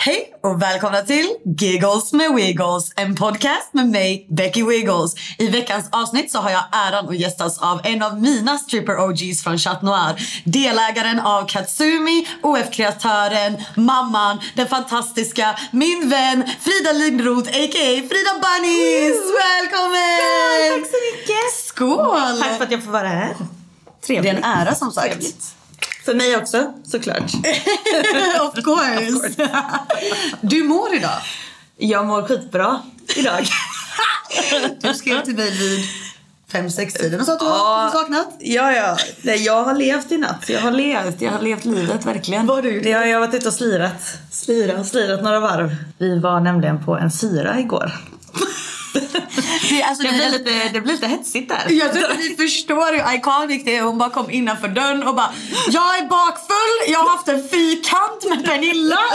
Hej och välkomna till Giggles med Wiggles, en podcast med mig, Becky Wiggles. I veckans avsnitt så har jag äran att gästas av en av mina stripper OGs från Chat Noir. Delägaren av Katsumi, OF-kreatören, mamman, den fantastiska, min vän Frida Lindroth a.k.a. Frida Bunnies! Välkommen! Tack så mycket! Skål! Tack för att jag får vara här. Det Trevligt. är en ära som sagt. Trevligt. För mig också, såklart. of course. Du mår idag. Jag mår skitbra idag. Du skrev till mig vid fem sex tiden och sa att du har saknat. ja, ja. Nej, jag har levt i natt. Jag har levt. Jag har levt livet, verkligen. Vad har du gjort? Det har jag varit ute och slirat. Slirat, slirat några varv. Vi var nämligen på en syra igår. Det, alltså, Det blir lite, det blir lite hetsigt där. Jag tror att ni förstår hur iconic det är. Hon bara kom innanför dörren och bara Jag är bakfull, jag har haft en fyrkant med Pernilla.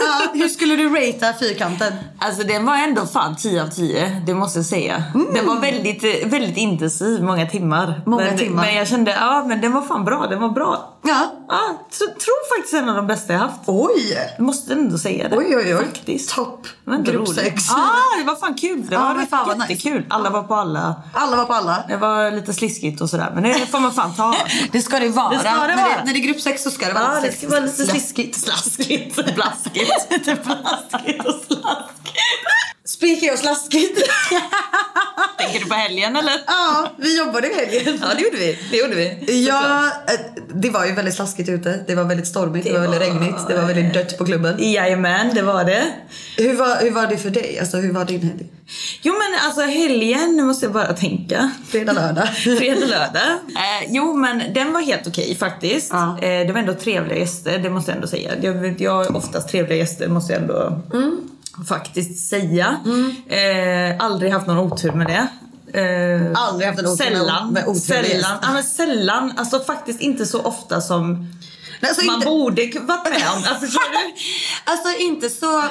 ja, hur skulle du ratea fyrkanten? Alltså den var ändå fan 10 av 10, det måste jag säga. Den var väldigt, väldigt intensiv, många timmar. Många men, timmar. Men jag kände, ja men den var fan bra, den var bra. Ja. Ja, så, tror faktiskt en av de bästa jag haft. Oj! Jag måste ändå säga det. Oj, oj, oj. Faktiskt. Topp. Det Grupp roligt. sex. Ja, det var fan kul. Det Ja, var men fan vad nice. jättekul. Alla var på alla. Alla var på alla. Det var lite sliskigt och sådär, men det får man fan ta. Det ska det vara. Det ska det när, vara. Det, när det är grupp sex så ska det vara Ja, det lite ska vara lite sliskigt. Slaskigt. Blaskigt. Lite blaskigt och slaskigt. Speaking of slaskigt. Tänker du på helgen eller? ja, vi jobbade i helgen. Ja, det gjorde vi. Det gjorde vi. Ja, eh, det var ju väldigt slaskigt ute. Det var väldigt stormigt, det, var väldigt regnigt, det var väldigt dött på klubben. Jajamän, det var det. Hur var, hur var det för dig? Alltså hur var din helg? Jo men alltså helgen, nu måste jag bara tänka. Fredag, lördag. Fredag, lördag. Eh, jo men den var helt okej faktiskt. Ja. Eh, det var ändå trevliga gäster, det måste jag ändå säga. Jag, jag har oftast trevliga gäster, måste jag ändå faktiskt säga. Eh, aldrig haft någon otur med det. Eh, Aldrig haft en otur med- sällan, med otrevliga sällan, ja, men sällan, alltså faktiskt inte så ofta som Nej, alltså, man inte, borde varit med om. Alltså, alltså inte så...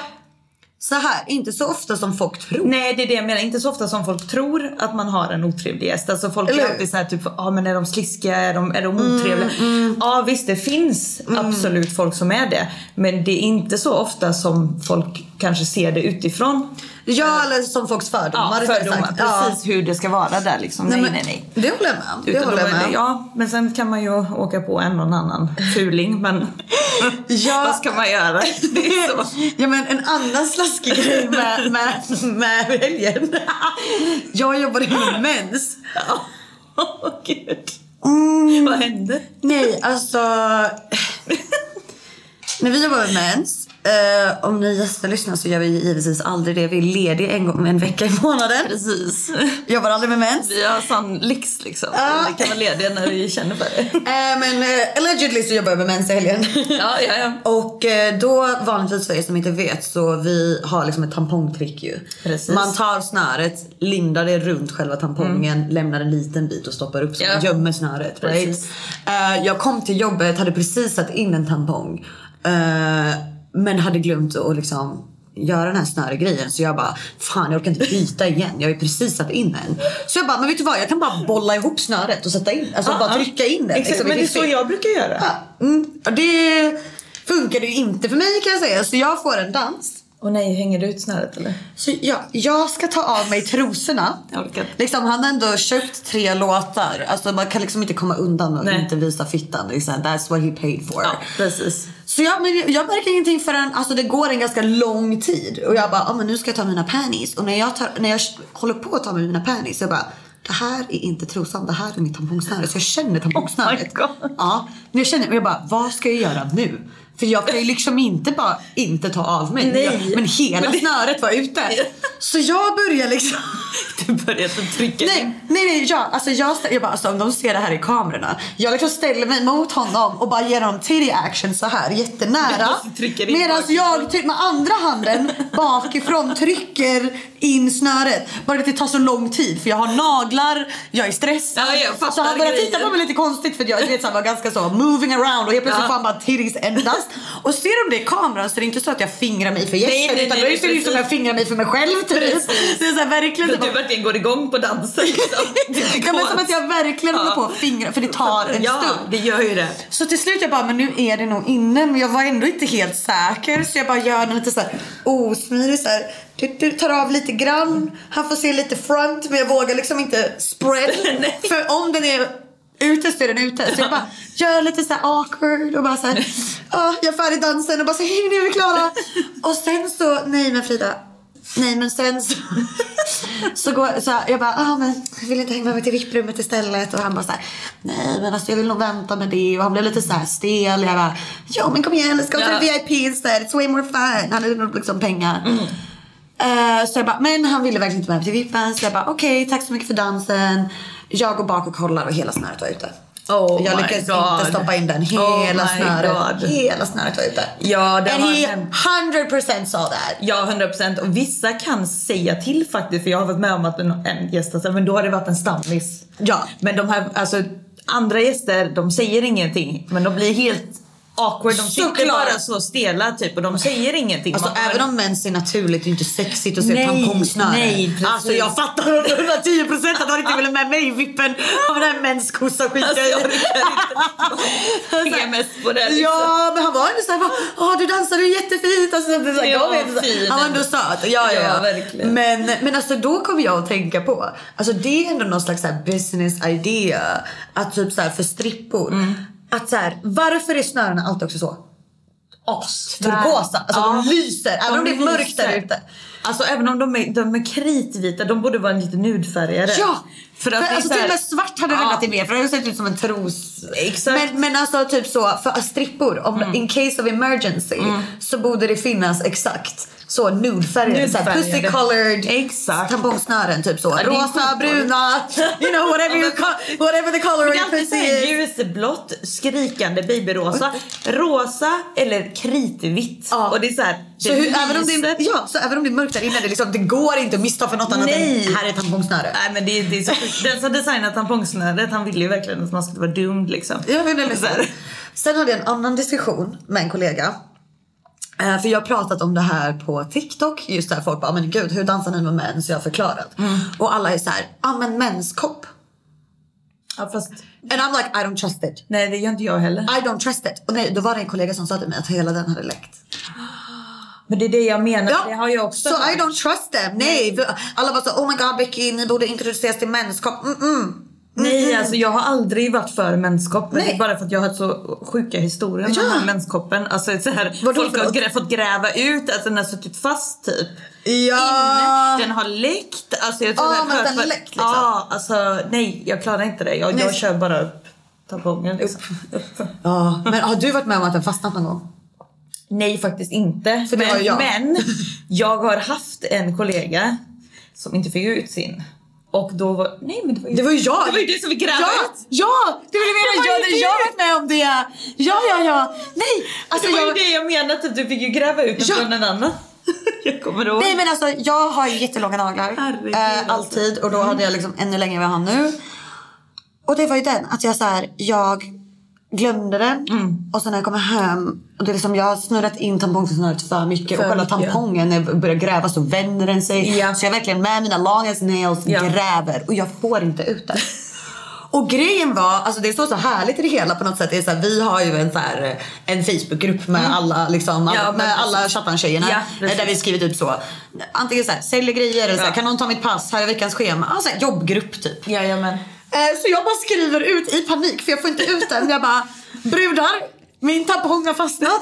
Så här, inte så ofta som folk tror. Nej det är det jag menar, inte så ofta som folk tror att man har en otrevlig gäst. Alltså folk Eller är alltid såhär typ, ja ah, men är de sliskiga, är de, är de otrevliga? Ja visst det finns absolut folk som är det. Men det är inte så ofta som folk kanske ser det utifrån. Ja, eller som folks fördomar. Ja, fördomar, precis hur det ska vara där liksom. Nej nej men nej. Det håller jag med om. Det Utan håller jag med det, ja, men sen kan man ju åka på en och annan fuling men Ja. vad ska man göra? Det är så. Ja men en annan slaskig grej med, med, med helgen. Jag jobbade med mens. Åh gud. Vad hände? Nej, alltså... när vi jobbade med mens Eh, om ni gäster lyssnar så gör vi givetvis aldrig det. Vi är lediga en gång en vecka i månaden. Precis. Jobbar aldrig med mens. Vi har sån lyx liksom. Ja. Vi kan vara lediga när vi känner för det. Eh, men eh, allegedly så jobbar jag med mens i helgen. Ja, ja, ja. Och då vanligtvis för er som inte vet så vi har liksom ett tampongtrick ju. Precis. Man tar snöret, lindar det runt själva tampongen, lämnar en liten bit och stoppar upp så Ja. man gömmer snöret. Right? Precis. Jag kom till jobbet, hade precis satt in en tampong. eh, men hade glömt att liksom göra den här snöregrejen så jag bara fan jag orkar inte byta igen. Jag har ju precis satt in en. Så jag bara men vet du vad jag kan bara bolla ihop snöret och sätta in, alltså Ja, bara trycka in den. Exakt, liksom, men det är så jag brukar göra. Ja, mm, det funkade ju inte för mig kan jag säga. Så jag får en dans. Och nej, hänger du ut snöret eller? Så jag, jag ska ta av mig trosorna. Liksom, han har ändå köpt tre låtar. Alltså, man kan liksom inte komma undan och Nej. inte visa fittan. Här, That's what he paid for. Ja, precis. Så jag, men jag- märker ingenting förrän alltså det går en ganska lång tid. Och jag bara, ah, men nu ska jag ta mina panties. Och när jag, tar, när jag håller på att ta med mina panties, jag bara, det här är inte trosan, det här är mitt tampongsnöre. Så jag känner tampongsnöret. Oh ja, men jag känner, och jag bara, vad ska jag göra nu? För jag kan ju liksom inte bara inte ta av mig. Nej. Jag, men hela Men det- snöret var ute. Så jag börjar liksom... Du började trycka Nej, nej, nej ja, alltså jag, stä- jag bara, alltså, om de ser det här i kamerorna. Jag liksom ställer mig mot honom och bara ger honom titty action så här jättenära. Medan jag med andra handen bakifrån trycker in snöret. Bara att det tar så lång tid för jag har naglar, jag är stressad. Ja, jag så han börjar titta på mig lite konstigt för jag vet, så här, var ganska så moving around och helt plötsligt Ja. får han bara titties endast. Och ser de det i kameran så är det inte så att jag fingrar mig för gästen utan nej, då ser det ut som precis. jag fingrar mig för mig själv typ. Precis. Det är så här, verkligen typ du verkligen går igång på dansen liksom. Ja, men som att jag verkligen håller Ja. på att fingra för det tar en Ja, stund. det gör ju det. Så till slut jag bara, men nu är det nog inne. Men jag var ändå inte helt säker. Så jag bara gör den lite så här osmidig så här. Du, du tar av lite grann. Han får se lite front men jag vågar liksom inte spread. För om den är ute så är den ute. Så jag bara gör lite så awkward och bara så här. Ja, jag är färdig dansen och bara så hej nu är vi klara. Och sen så, nej men Frida. Nej men sen så, så går så här, jag bara, ah, men jag vill inte hänga med mig till VIP-rummet istället. Och han bara så här, nej men alltså jag vill nog vänta med det. Och han blev lite så här stel. Jag bara, jo men kom igen, let's go Ja. to the VIP instead. It's way more fun. Han hade nog liksom pengar. Eh, så jag bara, men han ville verkligen inte med mig till vippen. Så jag bara, okej tack så mycket för dansen. Jag går bak och kollar och hela snöret var ute. Oh jag lyckades inte stoppa in den. Hela Oh snöret. God. Hela snöret var ute. Ja, det And har he hänt. 100% sa that. Ja, 100% och vissa kan säga till faktiskt för jag har varit med om att en, en gäst har sagt men då har det varit en stammis. Ja. Men de här, alltså andra gäster de säger ingenting men de blir helt awkward. De sitter Såklart. bara så stela typ och de säger ingenting. Alltså Man- även om mens är naturligt, det är inte sexigt att se Nej, tampongsnöre. nej, precis. Alltså jag fattar 110 procent att han inte ville med mig i vippen av den här menskossa skiten. Alltså, jag orkar inte. PMS på det liksom. Ja men han var ändå såhär, åh du dansade ju jättefint. Alltså, det så här, Ja, ändå- fin han var ändå söt. Ja, ja, Ja, ja. verkligen. Men, men alltså då kommer jag att tänka på, alltså det är ändå någon slags så här business idea. Att typ så här för strippor. Mm. Att så här, varför är snörena alltid också så? As, Tvär. turkosa. Alltså Ja. de lyser även om det är De mörkt där ute. Alltså även om de är, de är kritvita, de borde vara lite nudfärgade. Ja! För att är alltså så här- till och med svart hade Ja. räddat mer för det hade sett ut som en tros. Exakt. Men, men alltså typ så för strippor, om, in case of emergency så borde det finnas exakt så nudfärgade, så här Nudfärgade. pussy colored Exakt. tampongsnören typ så. Rosa, bruna, you know whatever, you co- whatever the color of your pussy is. ljusblått, skrikande babyrosa, rosa eller kritvitt. Ja. Och det är såhär, Så, hur, även om det är, ja, så även om det är mörkt där inne, det, liksom, det går inte att missta för något annat Nej. än här är tampongsnöre. Nej men det, det är så. Den som designat tampongsnöret han ville ju verkligen att man skulle vara doomed liksom. Inte, Så här. Sen hade jag en annan diskussion med en kollega. Eh, För jag har pratat om det här på TikTok. Just där folk bara, men gud hur dansar ni med mens? Jag har förklarat. Mm. Och alla är så här, ja men menskopp. Ja, fast, And I'm like, I don't trust it. nej det gör inte jag heller. I don't trust it. Och nej, då var det en kollega som sa till mig att hela den hade läckt. Men det är det jag menar, det har jag också Så hört. I don't trust them. Nej. för Alla bara så, oh my god Becky, ni borde introduceras till menskopp. Mm -mm. Nej, alltså jag har aldrig varit för menskopp. Men Nej. det är bara för att jag har så sjuka historier med Ja. den här menskoppen. Alltså så här, Vadå folk har grä, fått gräva ut att den har suttit fast typ. Ja. Inne. Den har läckt. Alltså jag tror Ja, jag har men hört den har läckt, liksom. Ja, alltså nej jag klarar inte det. Jag, Nej. jag kör bara upp tampongen liksom. Upp. Ja, men har du varit med om att den fastnat någon gång? Nej faktiskt inte. För men, jag. men jag har haft en kollega som inte fick ut sin. Och då var... Nej men det var ju, Det var ju jag! Det var ju du som fick gräva ja, ut. Ja! Det var det Det jag ju Jag, varit med om det. Ja, ja, ja. Nej! Alltså, det var ju jag, det jag menade, typ, du fick ju gräva ut den Ja. från en annan. jag kommer ihåg. Nej men alltså jag har ju jättelånga naglar. Herregud, eh, alltså. alltid. Och då hade jag liksom ännu längre än vad jag har nu. Och det var ju den att jag så här, jag glömde den. Mm. Och sen när jag kommer hem. Och det är liksom, jag har snurrat in tampongsnöret för mycket. För och själva mycket. tampongen när jag börjar gräva så vänder den sig. Ja. Så jag verkligen med mina longest nails Ja. gräver. Och jag får inte ut den. Och grejen var, alltså det är så, så härligt i det hela på något sätt. Det är så här, vi har ju en, så här, en Facebookgrupp med alla, liksom, alla, Mm. Ja, med alla. Chattan-tjejerna. Ja, eh, där vi skriver typ så. Antingen så här, säljer grejer eller så här, Ja. kan någon ta mitt pass, här är veckans schema. Alltså jobbgrupp typ. Jajamän. Eh, så jag bara skriver ut i panik för jag får inte ut den. Jag bara, brudar, min tampong har fastnat.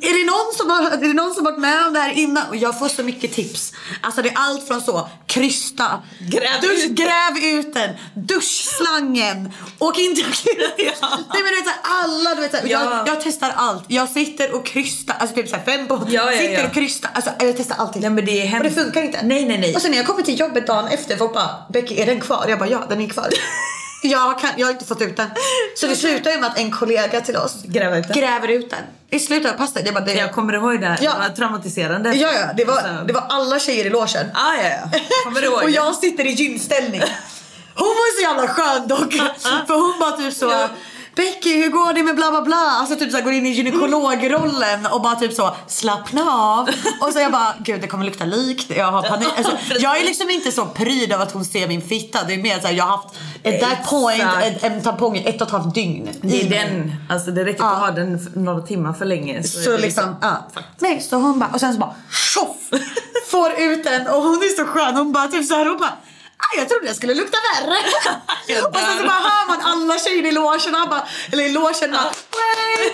är, det någon som har, är det någon som varit med om det här innan? Och jag får så mycket tips. Alltså det är allt från så, krysta, Gräv dusch, ut gräv ut den, duschslangen, åk inte Ja. Nej men du vet alla, du vet Ja. jag, jag testar allt. Jag sitter och krystar, alltså typ så här fem på Ja, ja, sitter och krystar. Alltså jag testar allting. Nej, men det är och hemskt. det funkar inte. Nej, nej, nej. Och sen när jag kommer till jobbet dagen efter, folk bara Becky är den kvar? Jag bara ja den är kvar. jag, kan, jag har inte fått ut den. Så det slutar ju med att en kollega till oss Gräver ut den. gräver ut den. I slutet av passet. Jag bara, det, Jag kommer ihåg det här. Ja. Det var traumatiserande. ja, ja, det var, Alltså- det var alla tjejer i logen. Ah, ja, ja. Kommer du ihåg och jag sitter i gynställning. Hon var så jävla skön dock. För hon bara typ så. Becky hur går det med bla bla bla? Alltså typ så här, går in i gynekologrollen och bara typ så slappna av. Och så jag bara gud det kommer lukta lik. Jag har panik. Alltså, jag är liksom inte så pryd av att hon ser min fitta. Det är mer så här, jag har haft at that point en, en tampong i ett och ett halvt dygn. Det i är mig. den. Alltså det räcker Ja. att ha den några timmar för länge. Så, Så det liksom, ja. Nej, så hon bara, och sen så bara tjoff! Får ut den och hon är så skön. Hon bara typ så här, hon bara "Aj, jag trodde det skulle lukta värre. Jag och sen så bara hör man alla tjejer i logen, bara, eller i logen bara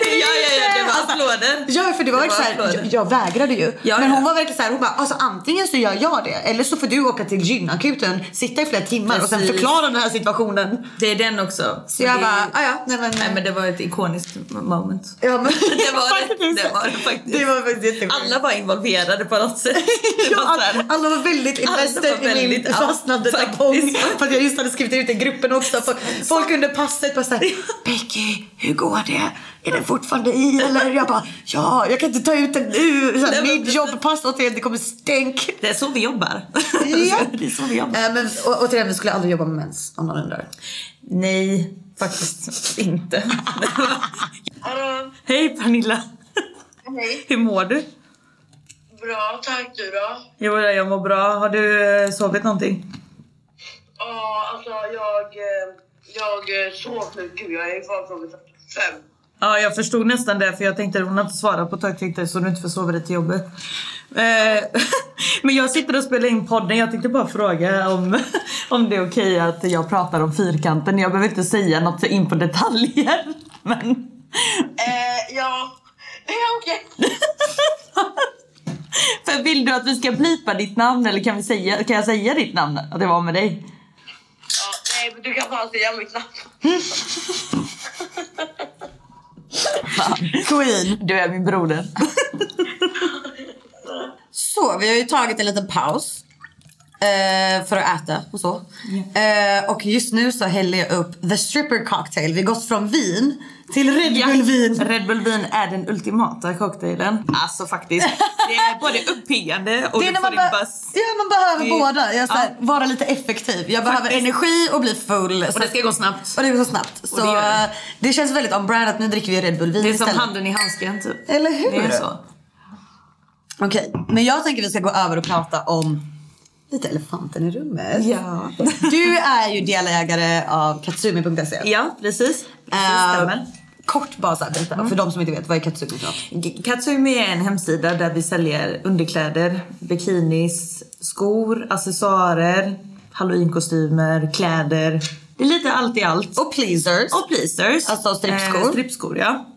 Ja, ja, ja, det var Alltså, applåder. Ja för det var Det var såhär, applåder. jag, jag vägrade ju. Ja, men hon var verkligen såhär, hon bara alltså antingen så gör jag det eller så får du åka till gynakuten, sitta i flera timmar och sen Precis. förklara den här situationen. Det är den också. Så jag det, bara, ah, ja nej men. Nej men det var ett ikoniskt moment. ja, men Det var det. Faktiskt. Det var det faktiskt. Det var faktiskt. Alla var involverade på något sätt. Var Ja, så här- alla var väldigt var invested i min väldigt, tampong. För att jag just hade skrivit ut i gruppen också. Folk, folk under passet bara såhär, Becky, hur går det? Är den fortfarande i eller? Jag bara, ja, jag kan inte ta ut den nu. Nej, Mitt precis. jobbpass återigen, det kommer stänk. Det är så vi jobbar. Ja. det är så vi jobbar. Äh, men å- återigen, vi skulle aldrig jobba med mens om någon undrar. Nej, faktiskt inte. Hej Pernilla. Hej. Hur mår du? Bra, tack. Du då? Jo, jag mår bra. Har du eh, sovit någonting? Ja, alltså jag... eh, Jag eh, sov nu. Gud, jag är kvar från fem. Ja, jag förstod nästan det för jag tänkte hon har inte svarat på ett tag så du inte får sova dig till jobbet. Eh, Men jag sitter och spelar in podden. Jag tänkte bara fråga om, om det är okej att jag pratar om fyrkanten. Jag behöver inte säga något in på detaljer. Men Eh, ja, det är okej. för vill du att vi ska blipa ditt namn eller kan, vi säga, kan jag säga ditt namn? Att det var med dig? Nej, men du kan fan säga mitt namn. Queen. Du är min broder. Så, vi har ju tagit en liten paus. Eh, för att äta och så. Eh, och just nu så häller jag upp The Stripper Cocktail. Vi har gått från vin till Red Bull vin. Red Bull vin är den ultimata cocktailen. Alltså faktiskt. Det är både uppiggande och Det är du får din buss. ja, man behöver Det- båda. Jag, här, Ja. Vara lite effektiv. Jag behöver Faktiskt. energi och bli full. Och det ska gå snabbt. Och det går snabbt. Så det eh, det känns väldigt on brand att nu dricker vi Red Bull vin Det är som istället. handen i handsken typ. Eller hur? Det är så. Okej, men jag tänker vi ska gå över och prata om lite elefanten i rummet. Ja. Du är ju delägare av katsumi.se. Ja, precis. Precis, stämmer. kort bara så berätta för de som inte vet, vad är Katsumi för något? Katsumi är en hemsida där vi säljer underkläder, bikinis, skor, accessoarer, halloweenkostymer, kläder. Det är lite allt i allt. Och pleasers. Och pleasers. Alltså strippskor. Eh, strippskor ja.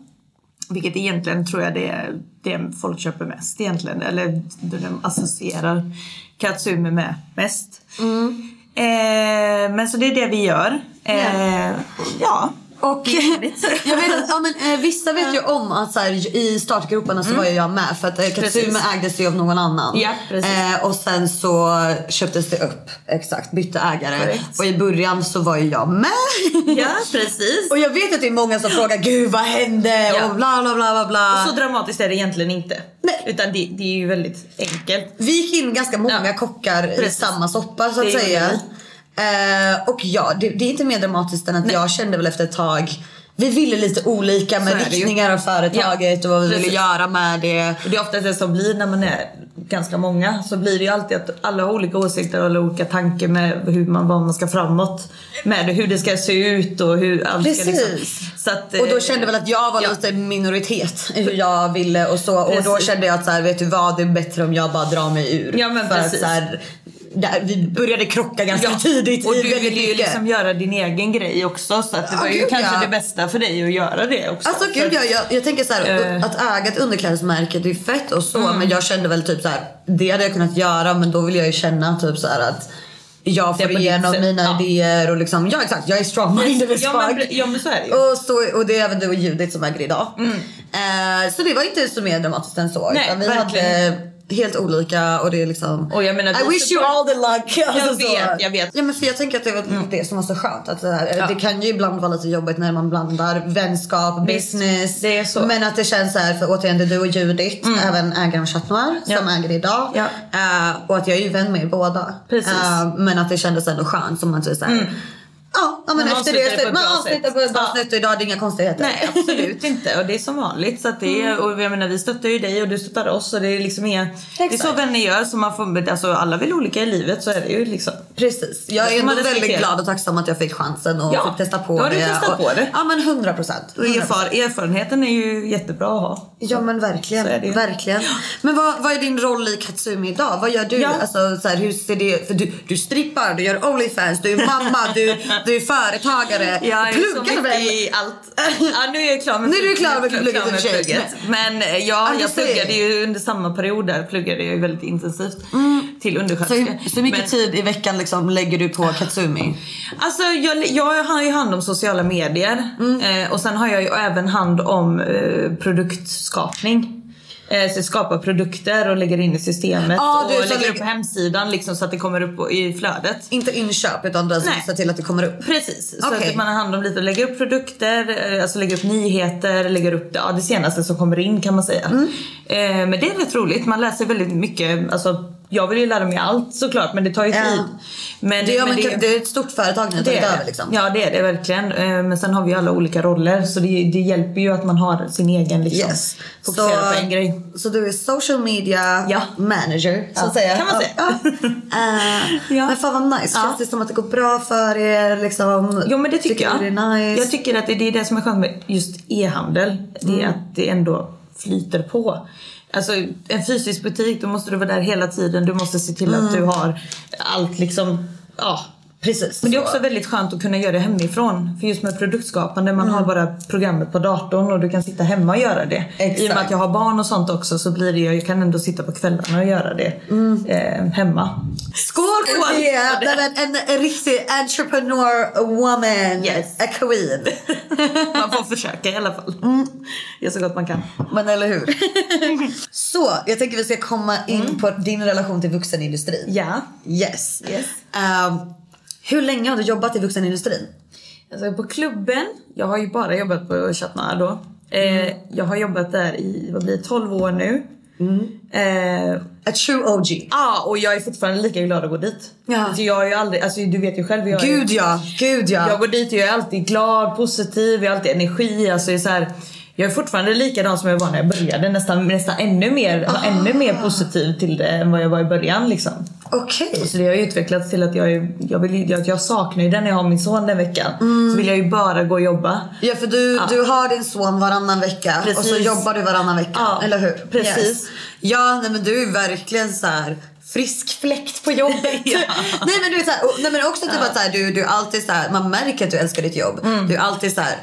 Vilket egentligen tror jag det är det folk köper mest egentligen. Eller det de associerar Katsumi med mest. Mm. Eh, men så det är det vi gör. Eh, ja. Och jag vet att, ja, men, eh, vissa vet ju om att så här, i startgroparna så var ju jag med för att eh, Katsume Mm. Ägdes ju av någon annan. Ja, precis. eh, och sen så köptes det upp, exakt, bytte ägare. Korrekt. Och i början så var ju jag med. Ja, precis. och jag vet att det är många som frågar gud vad hände Ja. och bla bla bla bla bla. Så dramatiskt är det egentligen inte. Nej. Utan det, det är ju väldigt enkelt. Vi gick in ganska många Ja. kockar i Precis. samma soppa så att säga. Eh, och ja, det, det är inte mer dramatiskt än att jag kände väl efter ett tag vi ville lite olika med riktningar av företaget Ja, och vad vi ville precis. göra med det. Och det är ofta det som blir när man är ganska många. Så blir det ju alltid att alla har olika åsikter och alla olika tankar med hur man, vad man ska framåt. Med hur det ska se ut och hur allt ska liksom... Precis. Så att, Och då eh, kände väl att jag var ja. lite minoritet i hur jag ville och så. Och då Precis. kände jag att så här, vet du vad, det är bättre om jag bara drar mig ur. Ja, men För att precis. så här, där, vi började krocka ganska Ja, tidigt och du ville ju liksom göra din egen grej också så att det Ja, var ju gud, kanske ja. det bästa för dig att göra det också. Alltså gud, För- jag, jag, tänker så här, Eh. att äga ett underklädesmärke det är fett och så Mm. men jag kände väl typ så här, det hade jag kunnat göra men då vill jag ju känna typ så att jag får igenom mina ja. idéer och liksom, ja exakt jag är strong-minded as ja, men, ja men så är det ju. Och, så, och det är även du och Judith som äger idag. Eh, så det var inte så mer dramatiskt än så. Nej, vi verkligen hade helt olika och det är liksom... Och jag menar, I vi wish you all the luck. Alltså, Jag så. vet, jag vet. Ja, men för jag tänker att det var det som var så skönt. Att det, här, Ja. det kan ju ibland vara lite jobbigt när man blandar vänskap, Visst, business. det är så. Mm. Men att det känns så här, för återigen det är du och Judith, även ägaren av Chat Noir Ja. som äger det idag. Ja. Eh, och att jag är ju vän med er båda. Precis. Mm. Eh, men att det kändes ändå skönt som att det är så här, Ja, ja men Man efter det det, man avslutar på ett bra Ja. sätt och idag är det inga konstigheter. Nej absolut inte och det är som vanligt. Så att det är, och jag menar, vi stöttar ju dig och du stöttar oss och det är liksom inga, Det är så vänner gör. Så man får, alltså, alla vill olika i livet så är det ju liksom. Precis. Jag är ändå väldigt glad och tacksam att jag fick chansen och Ja, fick testa på det. du testat på det. Ja men 100 procent. Erfar, erfarenheten är ju jättebra att ha. Ja men verkligen. Verkligen. Men vad, vad är din roll i Katsumi idag? Vad gör du? Ja. Alltså, så här, hur ser det, för du, du strippar, du gör Onlyfans, du är mamma, du, du är företagare. Jag är så pluggar väl? i allt. Ja, nu är jag klar med Nu är du klar med klar plugget för sig. plugget. Men eh, ja, Ja, jag pluggade ju under samma period där pluggade jag ju väldigt intensivt till Så, undersköterska. hur- så mycket Men- tid i veckan liksom lägger du på Katsumi? Alltså jag, jag har ju hand om sociala medier Mm. eh, och sen har jag ju även hand om eh, produktskapning. Eh, så skapar produkter och lägger in i systemet Ja, och du som lägger upp på hemsidan liksom, så att det kommer upp i flödet. Inte inköp utan du Nej. ser till att det kommer upp? Precis, så Okej. att man har hand om lite och lägger upp produkter, eh, alltså lägger upp nyheter, lägger upp det, ja, det senaste som kommer in kan man säga. Mm. Eh, men det är rätt roligt, man läser väldigt mycket, alltså jag vill ju lära mig allt såklart men det tar ju Ja. tid. Men, Det, ja, men men, det, är ett stort företag ni har det tagit över det. liksom. Ja det är det verkligen. Eh, Men sen har vi ju alla olika roller så det, det hjälper ju att man har sin egen liksom. Yes. Fokusera på en grej. Så du är social media Ja. manager så Ja, att säga. kan man säga. Ja. Ja. Men fan vad nice. Ja. Känns det som att det går bra för er? Liksom, Jo men det tycker, jag. du det är nice? Jag tycker att det, det är det som är skönt med just e-handel. Det Mm. är att det ändå flyter på. Alltså en fysisk butik, då måste du vara där hela tiden. Du måste se till att du har allt liksom, ja. Precis. Men det är så. också väldigt skönt att kunna göra det hemifrån. För just med produktskapande, man har bara programmet på datorn och du kan sitta hemma och göra det. I och med Exakt. att jag har barn och sånt också så blir det, jag kan ändå sitta på kvällarna och göra det eh, hemma. Skål för Skål det! En, en riktig entrepreneur woman. Yes. A queen. Man får försöka i alla fall. Gör så gott man kan. Men eller hur? så, jag tänker vi ska komma in på din relation till vuxenindustrin. Ja. Yes. Yes. Ehm, hur länge har du jobbat i vuxenindustrin? Alltså på klubben, jag har ju bara jobbat på Chatna då. Eh, jag har jobbat där i, vad blir det, 12 år nu. Eh, A true OG. Ja, och jag är fortfarande lika glad att gå dit. Ja. Alltså jag är ju aldrig, alltså du vet ju själv. Jag är, Gud ja, gud ja. Jag går dit och jag är alltid glad, positiv, jag har alltid energi. Alltså jag är så här, jag är fortfarande likadan som jag var när jag började. Nästan, nästan ännu, mer, Ah. ännu mer positiv till det än vad jag var i början. Liksom. Okej. Så det har ju utvecklats till att jag, är, jag, vill, jag, jag saknar ju den när jag har min son den veckan. Mm. Så vill jag ju bara gå och jobba. Ja för du, du har din son varannan vecka och så Precis. jobbar du varannan vecka. Ja, eller hur? precis. Ja nej, men du är verkligen så här frisk fläkt på jobbet. Ja. nej men du är så här, nej, men också typ att så här, du, du alltid så här, man märker att du älskar ditt jobb. Mm. Du är alltid så här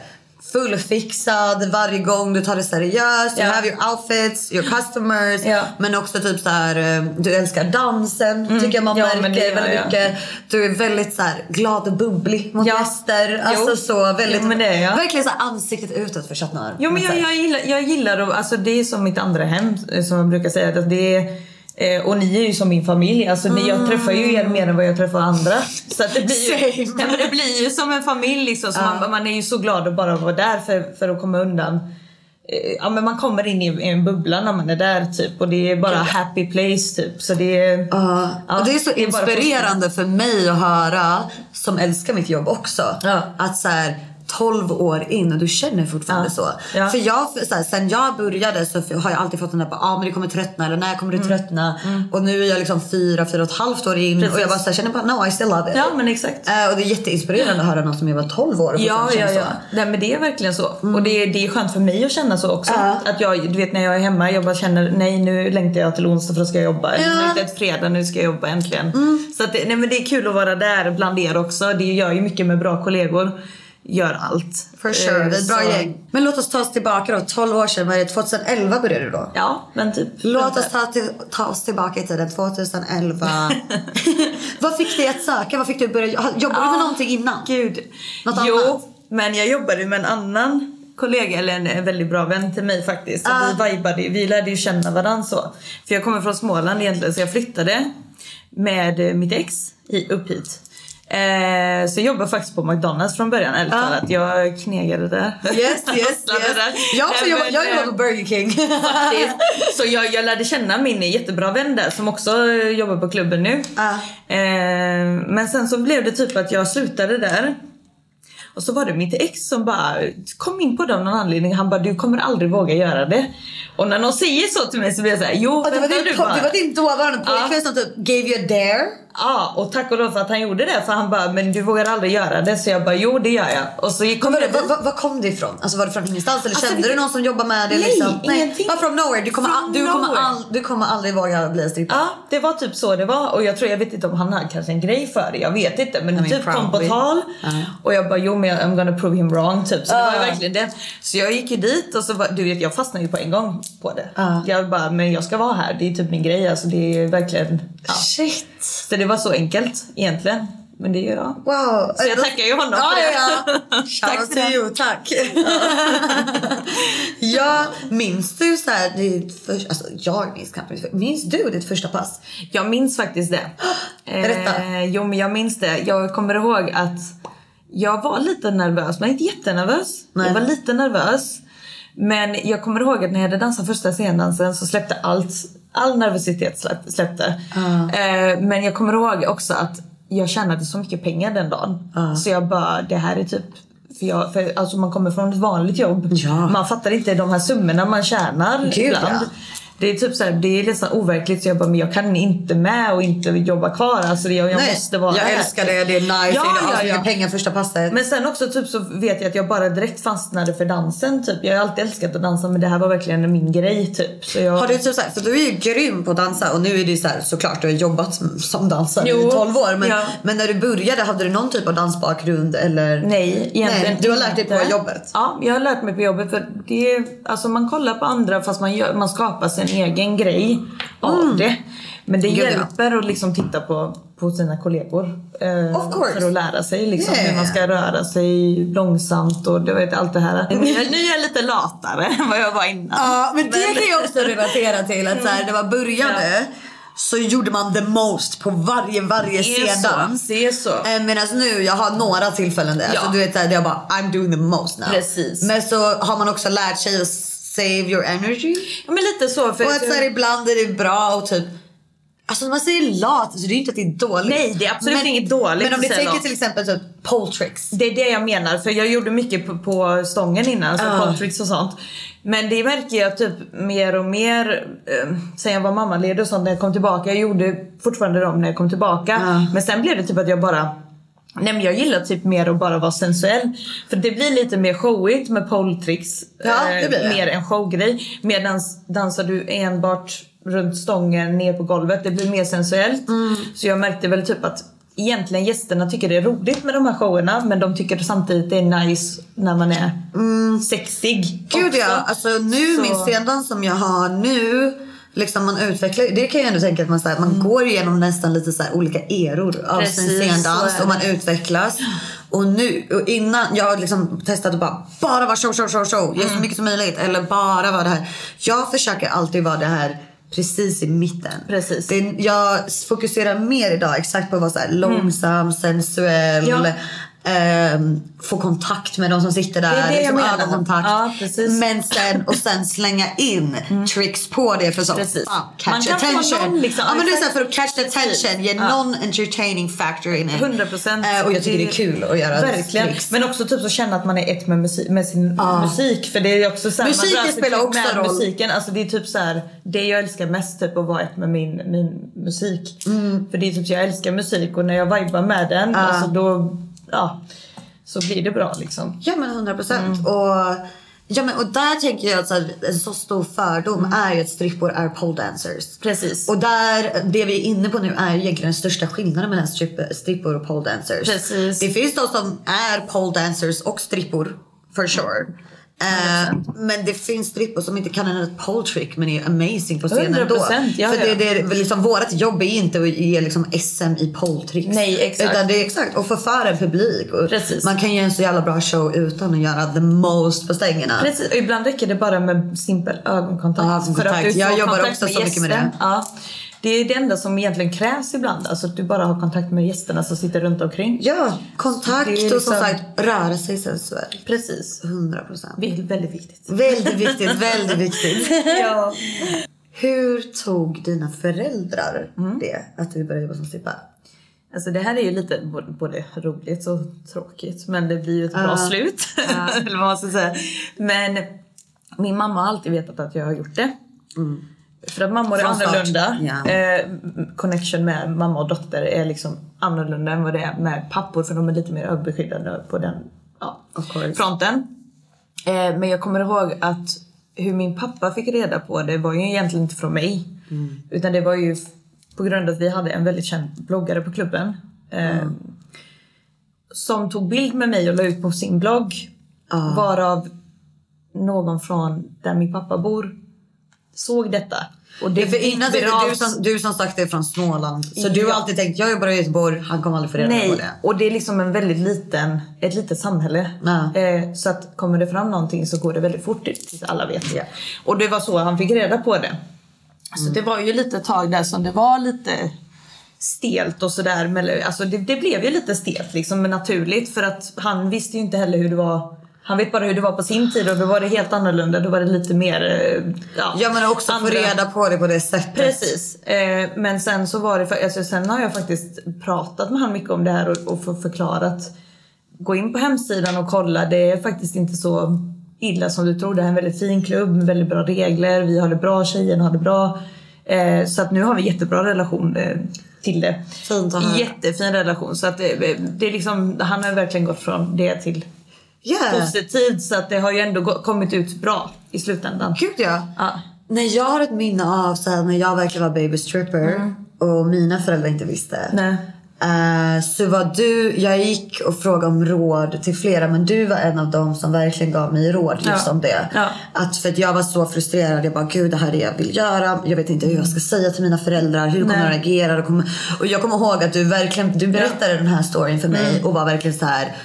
fullfixad varje gång du tar det seriöst. You Ja. have your outfits, your customers. Ja. Men också typ så här, eh, du älskar dansen tycker jag man Mm. Ja, märker väldigt jag. mycket. Du är väldigt så här, glad och bubblig mot Ja. gäster. Alltså Jo. så väldigt, Jo, det jag. verkligen så här ansiktet utåt för Chat Noir. Jo men jag, jag, gillar, jag gillar att, alltså det är som mitt andra hem eh, som jag brukar säga. Att det är, eh, och ni är ju som min familj. Alltså ni, jag träffar ju er mer än vad jag träffar andra. Så att det blir ju, nej, men det blir ju som en familj liksom. Så man, man är ju så glad att bara vara där för, för att komma undan. Eh, Ja men man kommer in i en bubbla när man är där typ och det är bara happy place typ. Så det är... Ja, Ja, och det är så det är inspirerande för mig att höra, som älskar mitt jobb också, Ja. att så här 12 år in och du känner fortfarande Ja. så. Ja. För jag, så här, sen jag började så har jag alltid fått den där ja ah, men det kommer tröttna eller när kommer du tröttna? Och nu är jag liksom fyra, fyra och ett halvt år in Mm. Precis. och jag bara så här, känner bara no I still love it. Ja men exakt. Eh, och det är jätteinspirerande att höra någon som är bara 12 år och Ja, ja, ja. så. Nej, men det är verkligen så. Och det är, det är skönt för mig att känna så också. Ja. Att jag, du vet när jag är hemma, jag bara känner nej nu längtar jag till onsdag för då ska jag jobba. Ja. Nu är det fredag, nu ska jag jobba äntligen. Så att det, nej, men det är kul att vara där bland er också. Det gör ju mycket med bra kollegor. Gör allt. For sure, Eh, vi är ett bra gäng. Men låt oss ta oss tillbaka då, 12 år sedan, vad är det? 2011 började du då? Ja, men typ. Låt oss ta, till, ta oss tillbaka i tiden, 2011. Vad fick dig att söka? Vad fick du börja Jobbade du med Ah, någonting innan? Gud. Något jo, annat? men jag jobbade med en annan kollega, eller en, en väldigt bra vän till mig faktiskt. Ah. vi vibade, vi lärde ju känna varandra så. För jag kommer från Småland egentligen så jag flyttade med eh, mitt ex i, upp hit. Eh, så jag jobbade faktiskt på McDonalds från början, ärligt Ah. talat. Jag knegade där. Yes, yes, yes. där. Jag också men, jag jobbade på Burger King. faktiskt. Så jag, jag lärde känna min jättebra vän där som också jobbar på klubben nu. Ah. Eh, men sen så blev det typ att jag slutade där. Och så var det mitt ex som bara kom in på det av någon anledning. Han bara du kommer aldrig våga göra det. Och när någon säger så till mig så blir jag såhär jo Och det, var din, du bara. det var din dåvarande pojkvän Ja. som typ gave you a dare. Ja och tack och lov för att han gjorde det för han bara men du vågar aldrig göra det. Så jag bara jo det gör jag. Och så gick Kom jag var, var, var kom det ifrån? Alltså var det från ingenstans eller Alltså, kände det- du någon som jobbar med det? Nej, liksom? ingenting. Bara from nowhere. Du kommer, From du, kommer nowhere. all, du kommer aldrig våga bli strippa. Ja, det var typ så det var. Och jag tror, jag vet inte om han hade kanske en grej för det. Jag vet inte. Men I det mean, typ kom på tal. Ja. Och jag bara, jo men I'm gonna prove him wrong typ. Så det var verkligen det. Så jag gick ju dit och så var, du vet jag fastnade ju på en gång på det. Ja. Jag bara, men jag ska vara här. Det är typ min grej. Alltså det är verkligen, ja. Shit. Så det var så enkelt egentligen. Men det är jag. Wow. Så jag tackar ju honom ja, för det. Ja. Tack du you, tack. ja, minns du så här, ditt för, alltså jag minns för- minns du ditt första pass? Jag minns faktiskt det. Berätta. Eh, jo men jag minns det. Jag kommer ihåg att jag var lite nervös men inte jättenervös. Nej. Jag var lite nervös. Men jag kommer ihåg att när jag hade dansat första scendansen så släppte allt, all nervositet släpp, släppte. Eh, men jag kommer ihåg också att jag tjänade så mycket pengar den dagen. Så jag bara, det här är typ för, jag, för alltså man kommer från ett vanligt jobb. Ja. Man fattar inte de här summorna man tjänar Gud, ibland. Det är typ så här, det är nästan overkligt så jag bara, men jag kan inte med och inte jobba kvar. Alltså det, jag, jag Nej, måste vara jag här. älskar det, det är nice, Ja, det är ja, asmycket ja. pengar första passet. Men sen också typ så vet jag att jag bara direkt fastnade för dansen typ. Jag har alltid älskat att dansa men det här var verkligen min grej typ. Så jag... Har du typ så här, för du är ju grym på att dansa och nu är det så här, såklart du har jobbat som- som dansare Jo, i 12 år men, ja. men när du började hade du någon typ av dansbakgrund eller? Nej, egentligen Nej, du har lärt dig på jobbet? Ja, jag har lärt mig på jobbet. För det är, alltså man kollar på andra fast man, gör, man skapar sin egen grej av det. Men det Mm. Gud, ja. hjälper att liksom titta på, på sina kollegor. eh. För att lära sig liksom, Yeah. hur man ska röra sig långsamt och du vet, allt det här. Nu, är- nu är jag lite latare än vad jag var innan. Ja men det kan jag också relatera till att så här, när man började så gjorde man the most på varje, varje scendans. Det är så. Eh, Medan nu, jag har några tillfällen där Ja. alltså, du vet, där jag bara I'm doing the most now. Precis. Men så har man också lärt sig att save your energy. Ja, men lite så. För Och att så här, ibland är det bra och typ Alltså man säger lat så det är inte att det är dåligt. Nej, det är absolut inget dåligt Men om säga tänker till exempel typ pole tricks. Det är det jag menar, för jag gjorde mycket på, på stången innan, så Ah. pole tricks och sånt. Men det märker jag typ mer och mer eh, sen jag var mammaledig och sånt när jag kom tillbaka. Jag gjorde fortfarande dem när jag kom tillbaka. Ah. Men sen blev det typ att jag bara Nej men jag gillar typ mer att bara vara sensuell. För det blir lite mer showigt med pole tricks. Ja, det blir det. Mer en showgrej. Medan dansar du enbart runt stången ner på golvet, det blir mer sensuellt. Mm. Så jag märkte väl typ att egentligen gästerna tycker det är roligt med de här showerna men de tycker samtidigt det är nice när man är sexig. Gud också. ja, alltså nu Så- min scendans som jag har nu Liksom man utvecklar, det kan jag ändå tänka att man, så här, man går igenom nästan lite så här olika eror av Precis, sin scendans och man utvecklas. Och nu, och innan, jag har liksom testat att bara, bara vara show, show, show, show. Ge så mycket som möjligt. Eller bara vara det här. Jag försöker alltid vara det här precis i mitten. Precis. Det, jag fokuserar mer idag exakt på att vara så här långsam, sensuell. Ja. Ehm, få kontakt med de som sitter där. Det är det jag liksom menar. ögonkontakt. Ja. Men sen, och sen slänga in tricks på det för så Precis. Man catch få attention. någon liksom- ja men det är så för att catch attention, ge Ja. någon entertaining factor in it. 100%. Eh, och jag tycker det är kul att göra Verkligen. tricks. Men också typ att känna att man är ett med, musik, med sin musik. För det är också så här, Musiken man spelar till också roll. Musiken. Alltså det är typ så här, det jag älskar mest typ att vara ett med min, min musik. Mm. För det är typ så jag älskar musik och när jag vibar med den alltså då, ja, så blir det bra liksom. Ja men 100 procent. Mm. Och, ja, men, och där tänker jag att så här, en så stor fördom Mm. är ju att strippor är pole dancers. Precis. Och där, det vi är inne på nu är egentligen den största skillnaden mellan stripp- strippor och pole dancers. Precis. Det finns de som är pole dancers och strippor, for sure. Eh, men det finns strippor som inte kan en pole trick men är amazing på scenen ändå. 100%, ja, För ja. det, det är liksom, vårt jobb är inte att ge liksom SM i pole tricks. Nej, exakt. Utan det är exakt att förföra en publik. Och Precis. Man kan göra en så jävla bra show utan att göra the most på stängerna. Precis, och ibland räcker det bara med simpel ögonkontakt. Ja, ögonkontakt. Jag får jobbar kontakt också så mycket med det. Ja. Det är det enda som egentligen krävs ibland. Alltså att du bara har kontakt med gästerna som sitter runt omkring. Ja, kontakt är och som liksom- sagt röra sig sensuellt. Precis. 100 procent. Väldigt viktigt. Väldigt viktigt, väldigt viktigt. Ja. Hur tog dina föräldrar Mm. det? Att du började jobba som strippa? Alltså det här är ju lite både- roligt och tråkigt. Men det blir ju ett bra slut. Eller vad man ska säga. Men min mamma har alltid vetat att jag har gjort det. För att mammor är annorlunda. Ja. Eh, connection med mamma och dotter är liksom annorlunda än vad det är med pappor. För de är lite mer överbeskyddande på den ja, fronten. Eh, men jag kommer ihåg att hur min pappa fick reda på det var ju egentligen inte från mig. Utan det var ju på grund av att vi hade en väldigt känd bloggare på klubben. Eh, Som tog bild med mig och la ut på sin blogg. Varav någon från där min pappa bor såg detta. Och det Det för innan är viralt. du som, du som sagt är från Småland. Så du har Ja. alltid tänkt, jag jobbar i Göteborg, han kommer aldrig få reda på det. och det är liksom en väldigt liten, ett litet samhälle. Ja. Eh, så att kommer det fram någonting så går det väldigt fort tills alla vet. Ja. Och det var så han fick reda på det. Så det var ju lite tag där som det var lite stelt och sådär. Alltså det, det blev ju lite stelt liksom, men naturligt. För att han visste ju inte heller hur det var. Han vet bara hur det var på sin tid och då var det helt annorlunda. Då var det lite mer... eh, Ja, Ja men också få andra- reda på det på det sättet. Precis. Eh, men sen så var det, för, alltså, sen har jag faktiskt pratat med han mycket om det här och, och för, förklarat. Gå in på hemsidan och kolla, det är faktiskt inte så illa som du tror. Det är en väldigt fin klubb med väldigt bra regler. Vi har det bra, tjejerna har det bra. Eh, så att nu har vi jättebra relation eh, till det. Fint att höra. Jättefin relation. Så att det, det är liksom, han har verkligen gått från det till Yeah. positivt. Så att det har ju ändå kommit ut bra i slutändan. Gud ja. Ja. När jag har ett minne av så här, när jag verkligen var baby stripper och mina föräldrar inte visste. Nej. Eh, så var du, jag gick och frågade om råd till flera men du var en av dem som verkligen gav mig råd just Ja. om det. Ja. Att för att jag var så frustrerad. Jag bara gud det här är det jag vill göra. Jag vet inte hur jag ska säga till mina föräldrar. Hur kommer de reagera? Och, kommer, och jag kommer ihåg att du verkligen du berättade den här storyn för mig och var verkligen så här.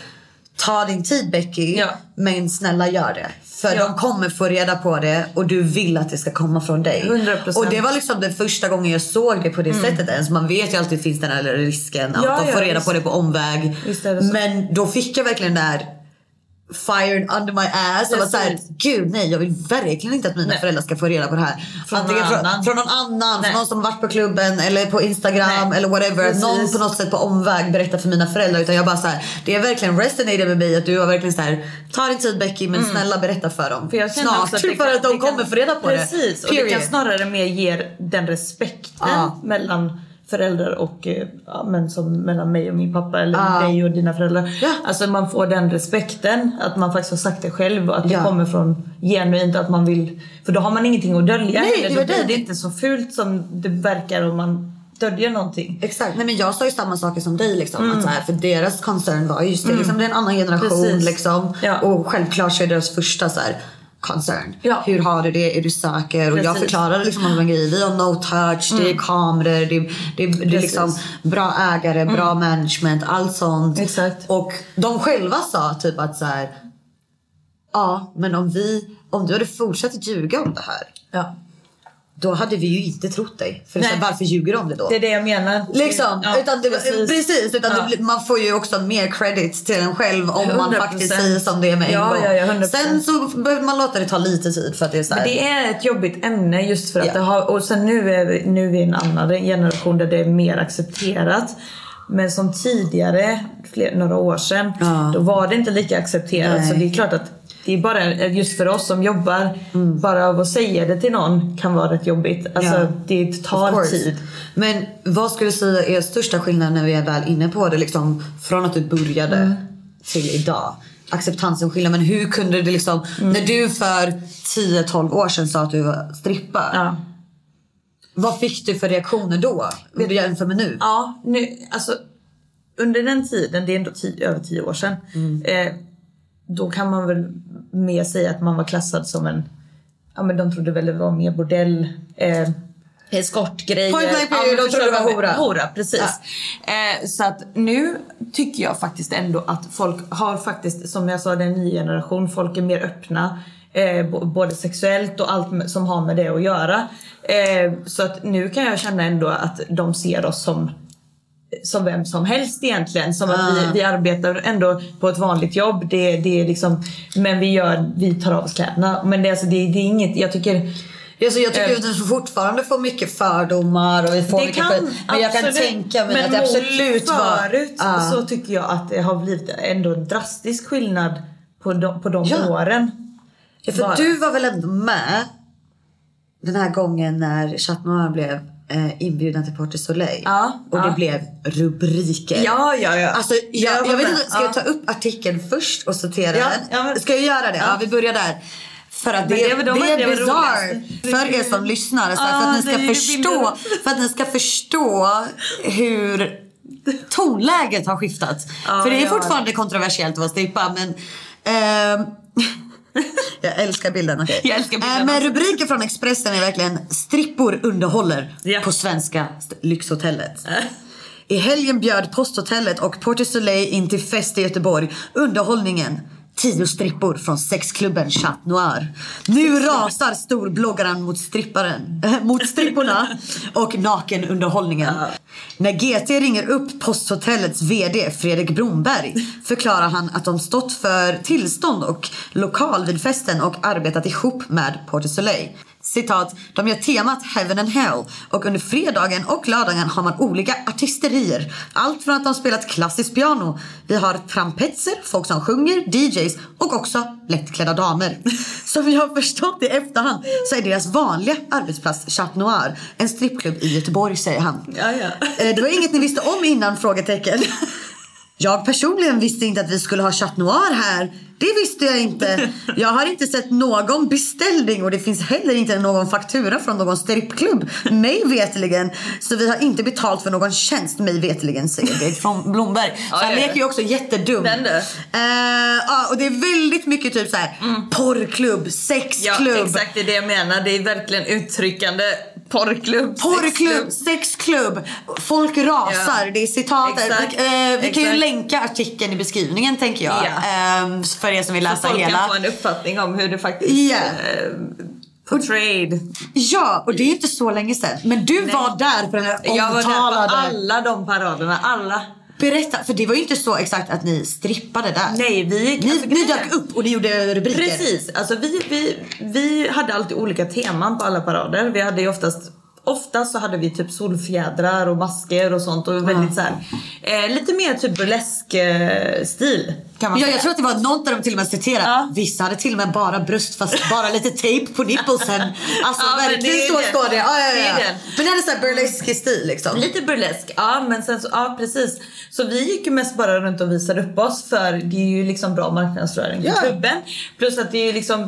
Ta din tid Becky Ja. men snälla gör det. För Ja. de kommer få reda på det och du vill att det ska komma från dig. 100%. Och det var liksom den första gången jag såg det på det sättet ens. Man vet ju alltid finns den här risken att Mm. Ja, de får reda visst. på det på omväg. Det. Men då fick jag verkligen den där fired under my ass. Och var såhär, Precis. gud nej jag vill verkligen inte att mina Nej. föräldrar ska få reda på det här. Från Antingen någon annan. från någon annan, från någon som varit på klubben eller på Instagram Nej. eller whatever. Precis. någon på något sätt på omväg berättar för mina föräldrar. Utan jag bara såhär, det är verkligen resonated med mig att du har verkligen såhär, ta din tid Becky men snälla berätta för dem. Mm. För jag känner också Snart. att för kan- att de kan- kommer få reda på Precis, det. och det kan snarare mer ge den respekten Ja. mellan föräldrar och eh, ja, men som mellan mig och min pappa eller Ja. dig och dina föräldrar. Ja. Alltså man får den respekten att man faktiskt har sagt det själv och att Ja. det kommer från genuint att man vill. För då har man ingenting att dölja Nej, heller. det Då var blir det. det inte så fult som det verkar om man döljer någonting. Exakt. Nej, men jag sa ju samma saker som dig. Liksom, att så här, för deras concern var just det. Liksom, det är en annan generation. Precis. Liksom, Ja. Och självklart så är deras första så här, concern. Ja. Hur har du det? Är du säker? Och jag Precis. förklarade liksom om en grej. Vi har no touch, det är kameror, det är, det är, det är liksom bra ägare, bra management, allt sånt. Exakt. Och de själva sa typ att så här. Ja, men om vi, om du hade fortsatt ljuga om det här. Ja. Då hade vi ju inte trott dig. För Nej. varför ljuger du om det då? Det är det jag menar. Liksom, Ja, utan det, precis. utan Ja. det, man får ju också mer credit till en själv om man 100%. faktiskt säger som det är med en Ja, gång. ja, ja, 100%. Sen så behöver man låta det ta lite tid för att det är så här, Men det är ett jobbigt ämne just för att det har, och sen nu är, vi, nu är vi en annan generation där det är mer accepterat. Men som tidigare, fler, några år sedan, då var det inte lika accepterat. Nej. Så det är klart att det är bara just för oss som jobbar, bara av att säga det till någon kan vara rätt jobbigt. Alltså Ja. det tar tid. Men vad skulle du säga är största skillnaden när vi är väl inne på det? Liksom, från att du började Mm. till idag. Acceptansen skiljer. Men hur kunde det liksom... Mm. När du för 10-12 år sedan sa att du var strippa. Ja. Vad fick du för reaktioner då? Om du jämför med nu? Ja, nu, alltså under den tiden, det är ändå tio, över tio år sedan. Eh, då kan man väl mer säga att man var klassad som en, ja men de trodde väl det var mer bordell. Eh, Eskortgrejer. Point blank Ja, de trodde det var hora. Hora, precis. Eh, så att nu tycker jag faktiskt ändå att folk har faktiskt, som jag sa, det är en ny generation. Folk är mer öppna. Eh, både sexuellt och allt med- som har med det att göra. Eh, så att nu kan jag känna ändå att de ser oss som som vem som helst egentligen. Som att vi, vi arbetar ändå på ett vanligt jobb. Det, det är liksom, men vi, gör, vi tar av oss kläderna. Men det, är alltså, det, det är inget, jag tycker... Ja, så jag tycker Eh. att vi fortfarande får mycket fördomar och vi får Det kan. Men jag kan absolut. tänka mig men att det absolut var... förut Ja. så tycker jag att det har blivit ändå en drastisk skillnad på de, på de Ja. åren. Ja, för Bara. du var väl ändå med den här gången när Chat Noir blev eh, inbjuden till Porte Soleil. Ja, och det ja. blev rubriker. Ja, ja, ja. Alltså, jag, Jag jag vet inte, ska Ja. jag ta upp artikeln först och citera Ja, den? men- Ska jag göra det? Ja, vi börjar där. För att det, Men det det, de är det var bizarre för er som lyssnar. Så Ja, för, att ni ska det är förstå, för att ni ska förstå hur tonläget har skiftat. Ja, för det är fortfarande kontroversiellt att vara strippa men ehm, jag älskar bilden. okej. Jag älskar Eh, Men också. rubriken från Expressen är verkligen strippor underhåller Ja. på svenska lyxhotellet. I helgen bjöd Posthotellet och Porte Soleil in till fest i Göteborg. Underhållningen. Tio strippor från sexklubben Chat Noir. Nu rasar storbloggaren mot stripparen, äh, mot stripporna och nakenunderhållningen. När GT ringer upp Posthotellets VD Fredrik Bromberg förklarar han att de stått för tillstånd och lokal vid festen och arbetat ihop med Porte Soleil. Citat, de gör temat Heaven and Hell och under fredagen och lördagen har man olika artisterier. Allt från att de spelat klassiskt piano, vi har trampetser, folk som sjunger, DJs och också lättklädda damer. Som vi har förstått i efterhand så är deras vanliga arbetsplats Chat Noir, en strippklubb i Göteborg säger han. Ja, ja. Eh, Det var inget ni visste om innan? frågetecken. Jag personligen visste inte att vi skulle ha Chat Noir här. Det visste jag inte. Jag har inte sett någon beställning och det finns heller inte någon faktura från någon strippklubb. Mig veteligen. Så vi har inte betalt för någon tjänst mig veteligen säger Greg från Blomberg. Så Ja, han ja, ja. leker ju också jättedum. Den du. Ja, och det är väldigt mycket typ så här porrklubb, Ja, sexklubb. exakt det är det jag menar. Det är verkligen uttryckande. Porrklubb, Porrklubb, sexklubb. folk rasar. Ja. Det är citatet. Exakt. Vi, eh, vi kan ju länka artikeln i beskrivningen tänker jag. Ja. Ehm, för er som vill Så läsa folk hela. kan få en uppfattning om hur det faktiskt Ja. eh, portrayed. Ja, och det är inte så länge sedan. Men du var där på den här Jag var där omtalade... på alla de paraderna. Alla. Berätta, för det var ju inte så exakt att ni strippade där. Nej, vi gick... Ni, alltså, ni dök upp och ni gjorde rubriker. Precis. Alltså vi, vi, vi hade alltid olika teman på alla parader. Vi hade ju oftast Oftast så hade vi typ solfjädrar och masker och sånt och väldigt så här, eh, lite mer typ burlesk eh, stil kan man Ja, säga. jag tror att det var något där de till och med citerade. Ja. Vissa hade till och med bara bröst fast bara lite tejp på nipplesen. Alltså Ja, verkligen det är så det. står det. Ja, ja, Det är ja. det. Men det hade så här burlesk stil liksom. Lite burlesk, ja men sen så, ja precis. Så vi gick ju mest bara runt och visade upp oss för det är ju liksom bra marknadsföring för klubben. Plus att det är ju liksom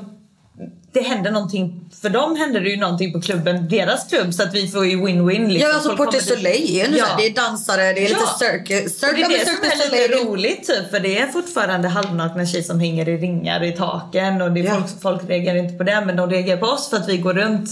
det händer någonting, för dem händer det ju någonting på klubben, deras klubb, så att vi får ju win-win. Liksom. Ja, alltså Folk Porte Soleil är ju Ja. det är dansare, det är lite circus. Och det är det som är lite roligt typ för det är fortfarande halvnakna tjejer som hänger i ringar i taken och det Ja. folk, folk reagerar inte på det men de reagerar på oss för att vi går runt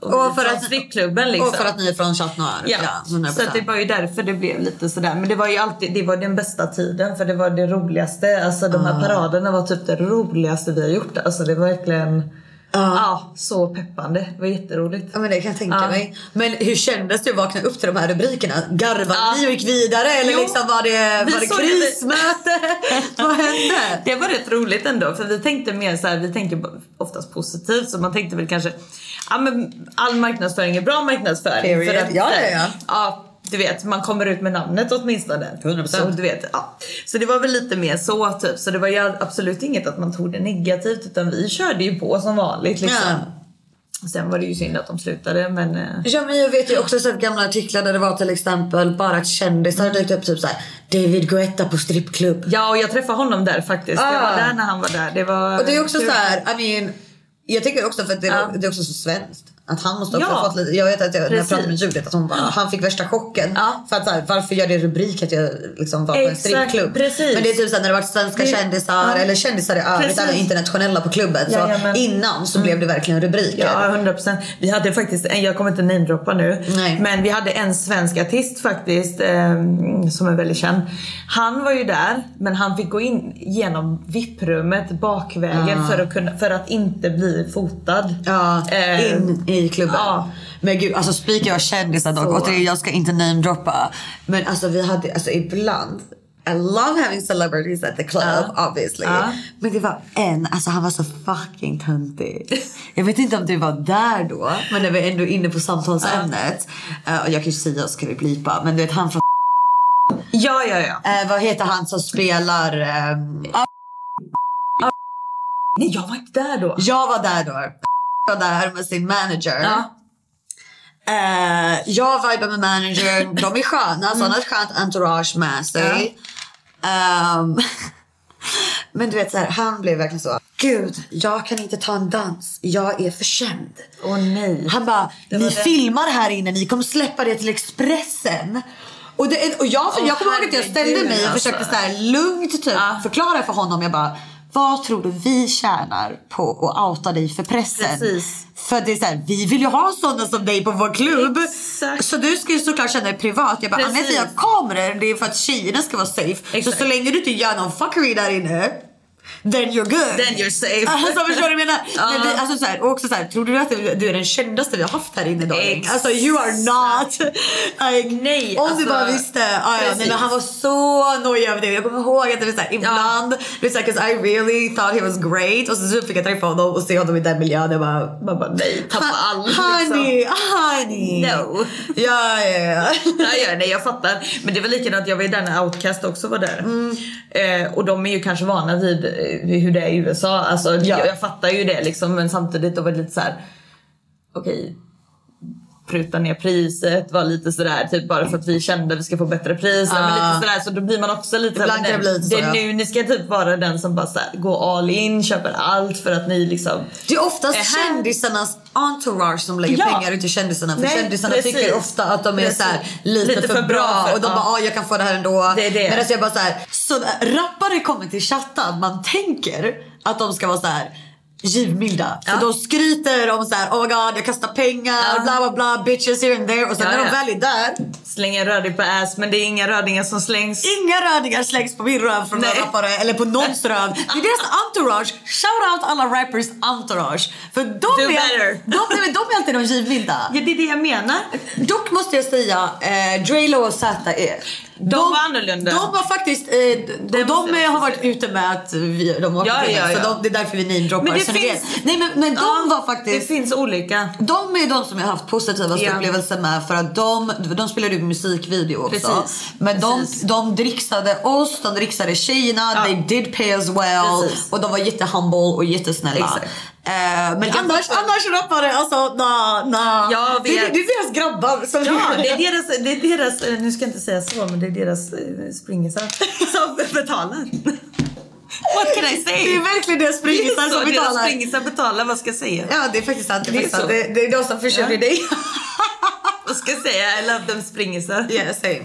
och, Och för att- strippklubben liksom. Och för att ni är från Chat Noir. Ja, Ja, 100%. så att det var ju därför det blev lite sådär. Men det var ju alltid, det var den bästa tiden för det var det roligaste. Alltså de här paraderna var typ det roligaste vi har gjort. Alltså det var verkligen, ja, så peppande. Det var jätteroligt. Ja men det kan jag tänka Ja. mig. Men hur kändes det att vakna upp till de här rubrikerna? Garvade Ja. ni och gick vidare eller Jo. liksom var det, Vi var det krismöte? Vad hände? Det var rätt roligt ändå för vi tänkte mer så här, vi tänker oftast positivt så man tänkte väl kanske ja men all marknadsföring är bra marknadsföring. Period. För att, Ja, ja, ja. ja. Du vet, man kommer ut med namnet åtminstone. 100%. Så, du vet, ja. så det var väl lite mer så typ. Så det var ju absolut inget att man tog det negativt utan vi körde ju på som vanligt liksom. Sen var det ju synd att de slutade men... eh, Ja men jag vet ju också så gamla artiklar där det var till exempel bara att kändisar dykt upp typ såhär David Guetta på strippklubb. Ja och jag träffade honom där faktiskt. Jag Ah. var där när han var där. Det var Och det är också kul. så här, I mean, jag tycker också för att det, Ja. det är också så svenskt. Att han måste också Ja. ha fått lite, jag vet att jag, när jag pratade med Judith att hon bara, han fick värsta chocken. Ja. För att så här, varför gör det rubrik att jag liksom var på en strippklubb? precis. Men det är typ såhär när det varit svenska Det- kändisar ja. eller kändisar i övrigt, även internationella på klubben. Så Jajamän. innan så blev det verkligen rubriker. Ja, 100 procent. Vi hade faktiskt, en, jag kommer inte namedroppa nu, Nej. men vi hade en svensk artist faktiskt eh, som är väldigt känd. Han var ju där, men han fick gå in genom VIP-rummet bakvägen för, att kunna, för att inte bli fotad. Ja, Eh, in i klubben. ja. Men gud, alltså speaking av kändisar dock, Så. och det, jag ska inte namedroppa. Men alltså vi hade, alltså ibland I love having celebrities at the club Ja. obviously. Ja. Men det var en, alltså han var så fucking töntig. Jag vet inte om du var där då, men när vi är ändå inne på samtalsämnet. Eh, och jag kan ju säga, ska vi blipa, men du vet han från Ja, ja, ja. eh, vad heter han som spelar ehm, Nej, jag var inte där då. Jag var där då. Där med sin manager. Ja. Eh, jag vibar med managern. De är sköna. Så han har ett skönt entourage med sig. Ehm, men du vet så här, han blev verkligen så. Gud, jag kan inte ta en dans. Jag är för känd. Åh nej. Han bara, ni det. filmar här inne. Ni kommer släppa det till Expressen. Och, det, och jag, Åh, jag kommer ihåg att jag ställde mig och alltså. försökte så här lugnt typ, Ja. förklara för honom. Jag bara, vad tror du vi tjänar på att outa dig för pressen? Precis. För det är så här, vi vill ju ha sådana som dig på vår klubb. Exakt. Så du ska ju såklart känna dig privat. Jag bara, anledningen till att vi har kameror det är för att tjejerna ska vara safe. Så Exakt. så länge du inte gör någon fuckery där inne. Then you're good. Then you're safe. Alltså förstår du vad jag menar? Ja. Men vi, alltså, så här, och också så här, tror du att du, är den kändaste vi har haft här inne darling? Exakt. Alltså you are not. Like, Nej, Om alltså, du bara visste. Ah, ja, nej, men han var så nojig över det. Jag kommer ihåg att det var så här, ibland, det är så här, I really thought he was great. Och så, så fick jag träffa honom och se honom i den miljön. Jag bara, Man bara nej, tappa all honey, honey. No. Ja, ja, ja. ja, ja, nej jag fattar. Men det var likadant, jag var ju där när Outcast också var där. Mm. Eh, och de är ju kanske vana vid eh, hur det är i USA. Alltså, Ja. jag, jag fattar ju det liksom men samtidigt då var det lite så här. okej. Pruta ner priset, var lite sådär typ bara för att vi kände att vi ska få bättre pris. Ja. Men lite sådär, så då blir man också lite Ibland såhär, det lite det så, är nu ni ska typ vara den som bara såhär, går all in, köper allt för att ni liksom Det är oftast Är här- kändisarnas entourage som lägger Ja. pengar ut till kändisarna. För Nej, kändisarna precis. tycker ofta att de är Precis. så här, lite, för, bra. för- och de ja. bara ah, jag kan få det här ändå. Det är det. Medan jag bara så här, så rappare kommer till chatten man tänker att de ska vara så här givmilda. För Ja. de skryter om så här, oh my god jag kastar pengar, Ja. bla bla bla, bitches here and there. Och sen Ja, när de väl är där, slänger röding på ass men det är inga rödingar som slängs. inga rödingar slängs på min röv från Nej. några rappare eller på någons röv. Det är deras entourage. Shout out alla rappers entourage. För de, Do är, better. de, de, är, de är alltid de givmilda. Ja, det är det jag menar. Dock måste jag säga, eh, Drelo och Z.E. De var annorlunda. De var faktiskt, eh, Det de jag eh, har varit ute med att vi, de åkte Ja, ja, ja. Så de, det är därför vi namedroppar. Men det Så finns-. Nej men, men de Ja, var Det faktiskt finns olika. de är de som jag har haft positiva Ja. upplevelser med för att de, de spelade ju musikvideo också. Precis. Men de, Precis. de dricksade oss, de dricksade tjejerna, Ja. they did pay us well. Precis. Och de var jättehumble och jättesnälla. Exakt. Eh, men annars, också- annars rappare, alltså na, na. Jag det, är- vet. det är deras grabbar som Ja, det är deras, det är deras, eh, nu ska jag inte säga så, men det är deras eh, springisar som betalar. What can I say? Det är verkligen deras springisar Det som Deras betalar. springisar betalar, vad ska jag säga? Ja, det är faktiskt sant. Det är, Det är sant. Det, det är de som försörjer Ja. dig. Vad ska jag säga? I love them springisar. yeah, same.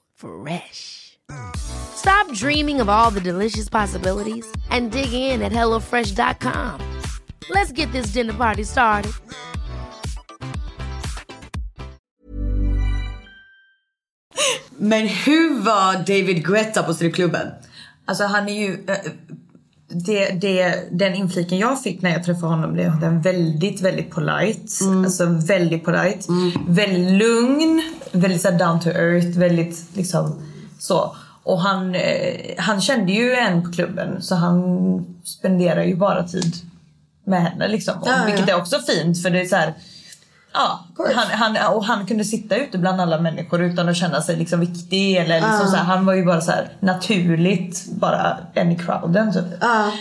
Fresh. Stop dreaming of all the delicious possibilities and dig in at HelloFresh.com. Let's get this dinner party started. Men hur var David Guetta på strippklubben? Alltså han är ju... Eh, Det, det, den infliken jag fick när jag träffade honom blev den väldigt, väldigt polite. Alltså väldigt polite. Väldigt lugn, väldigt så down to earth, väldigt liksom så. Och han, eh, han kände ju en på klubben så han spenderar ju bara tid med henne liksom. Och, Ja, ja. vilket är också fint för det är så här. Ja, han, han, och han kunde sitta ute bland alla människor utan att känna sig liksom viktig. Eller liksom så här, han var ju bara så här naturligt bara en i crowden. Typ.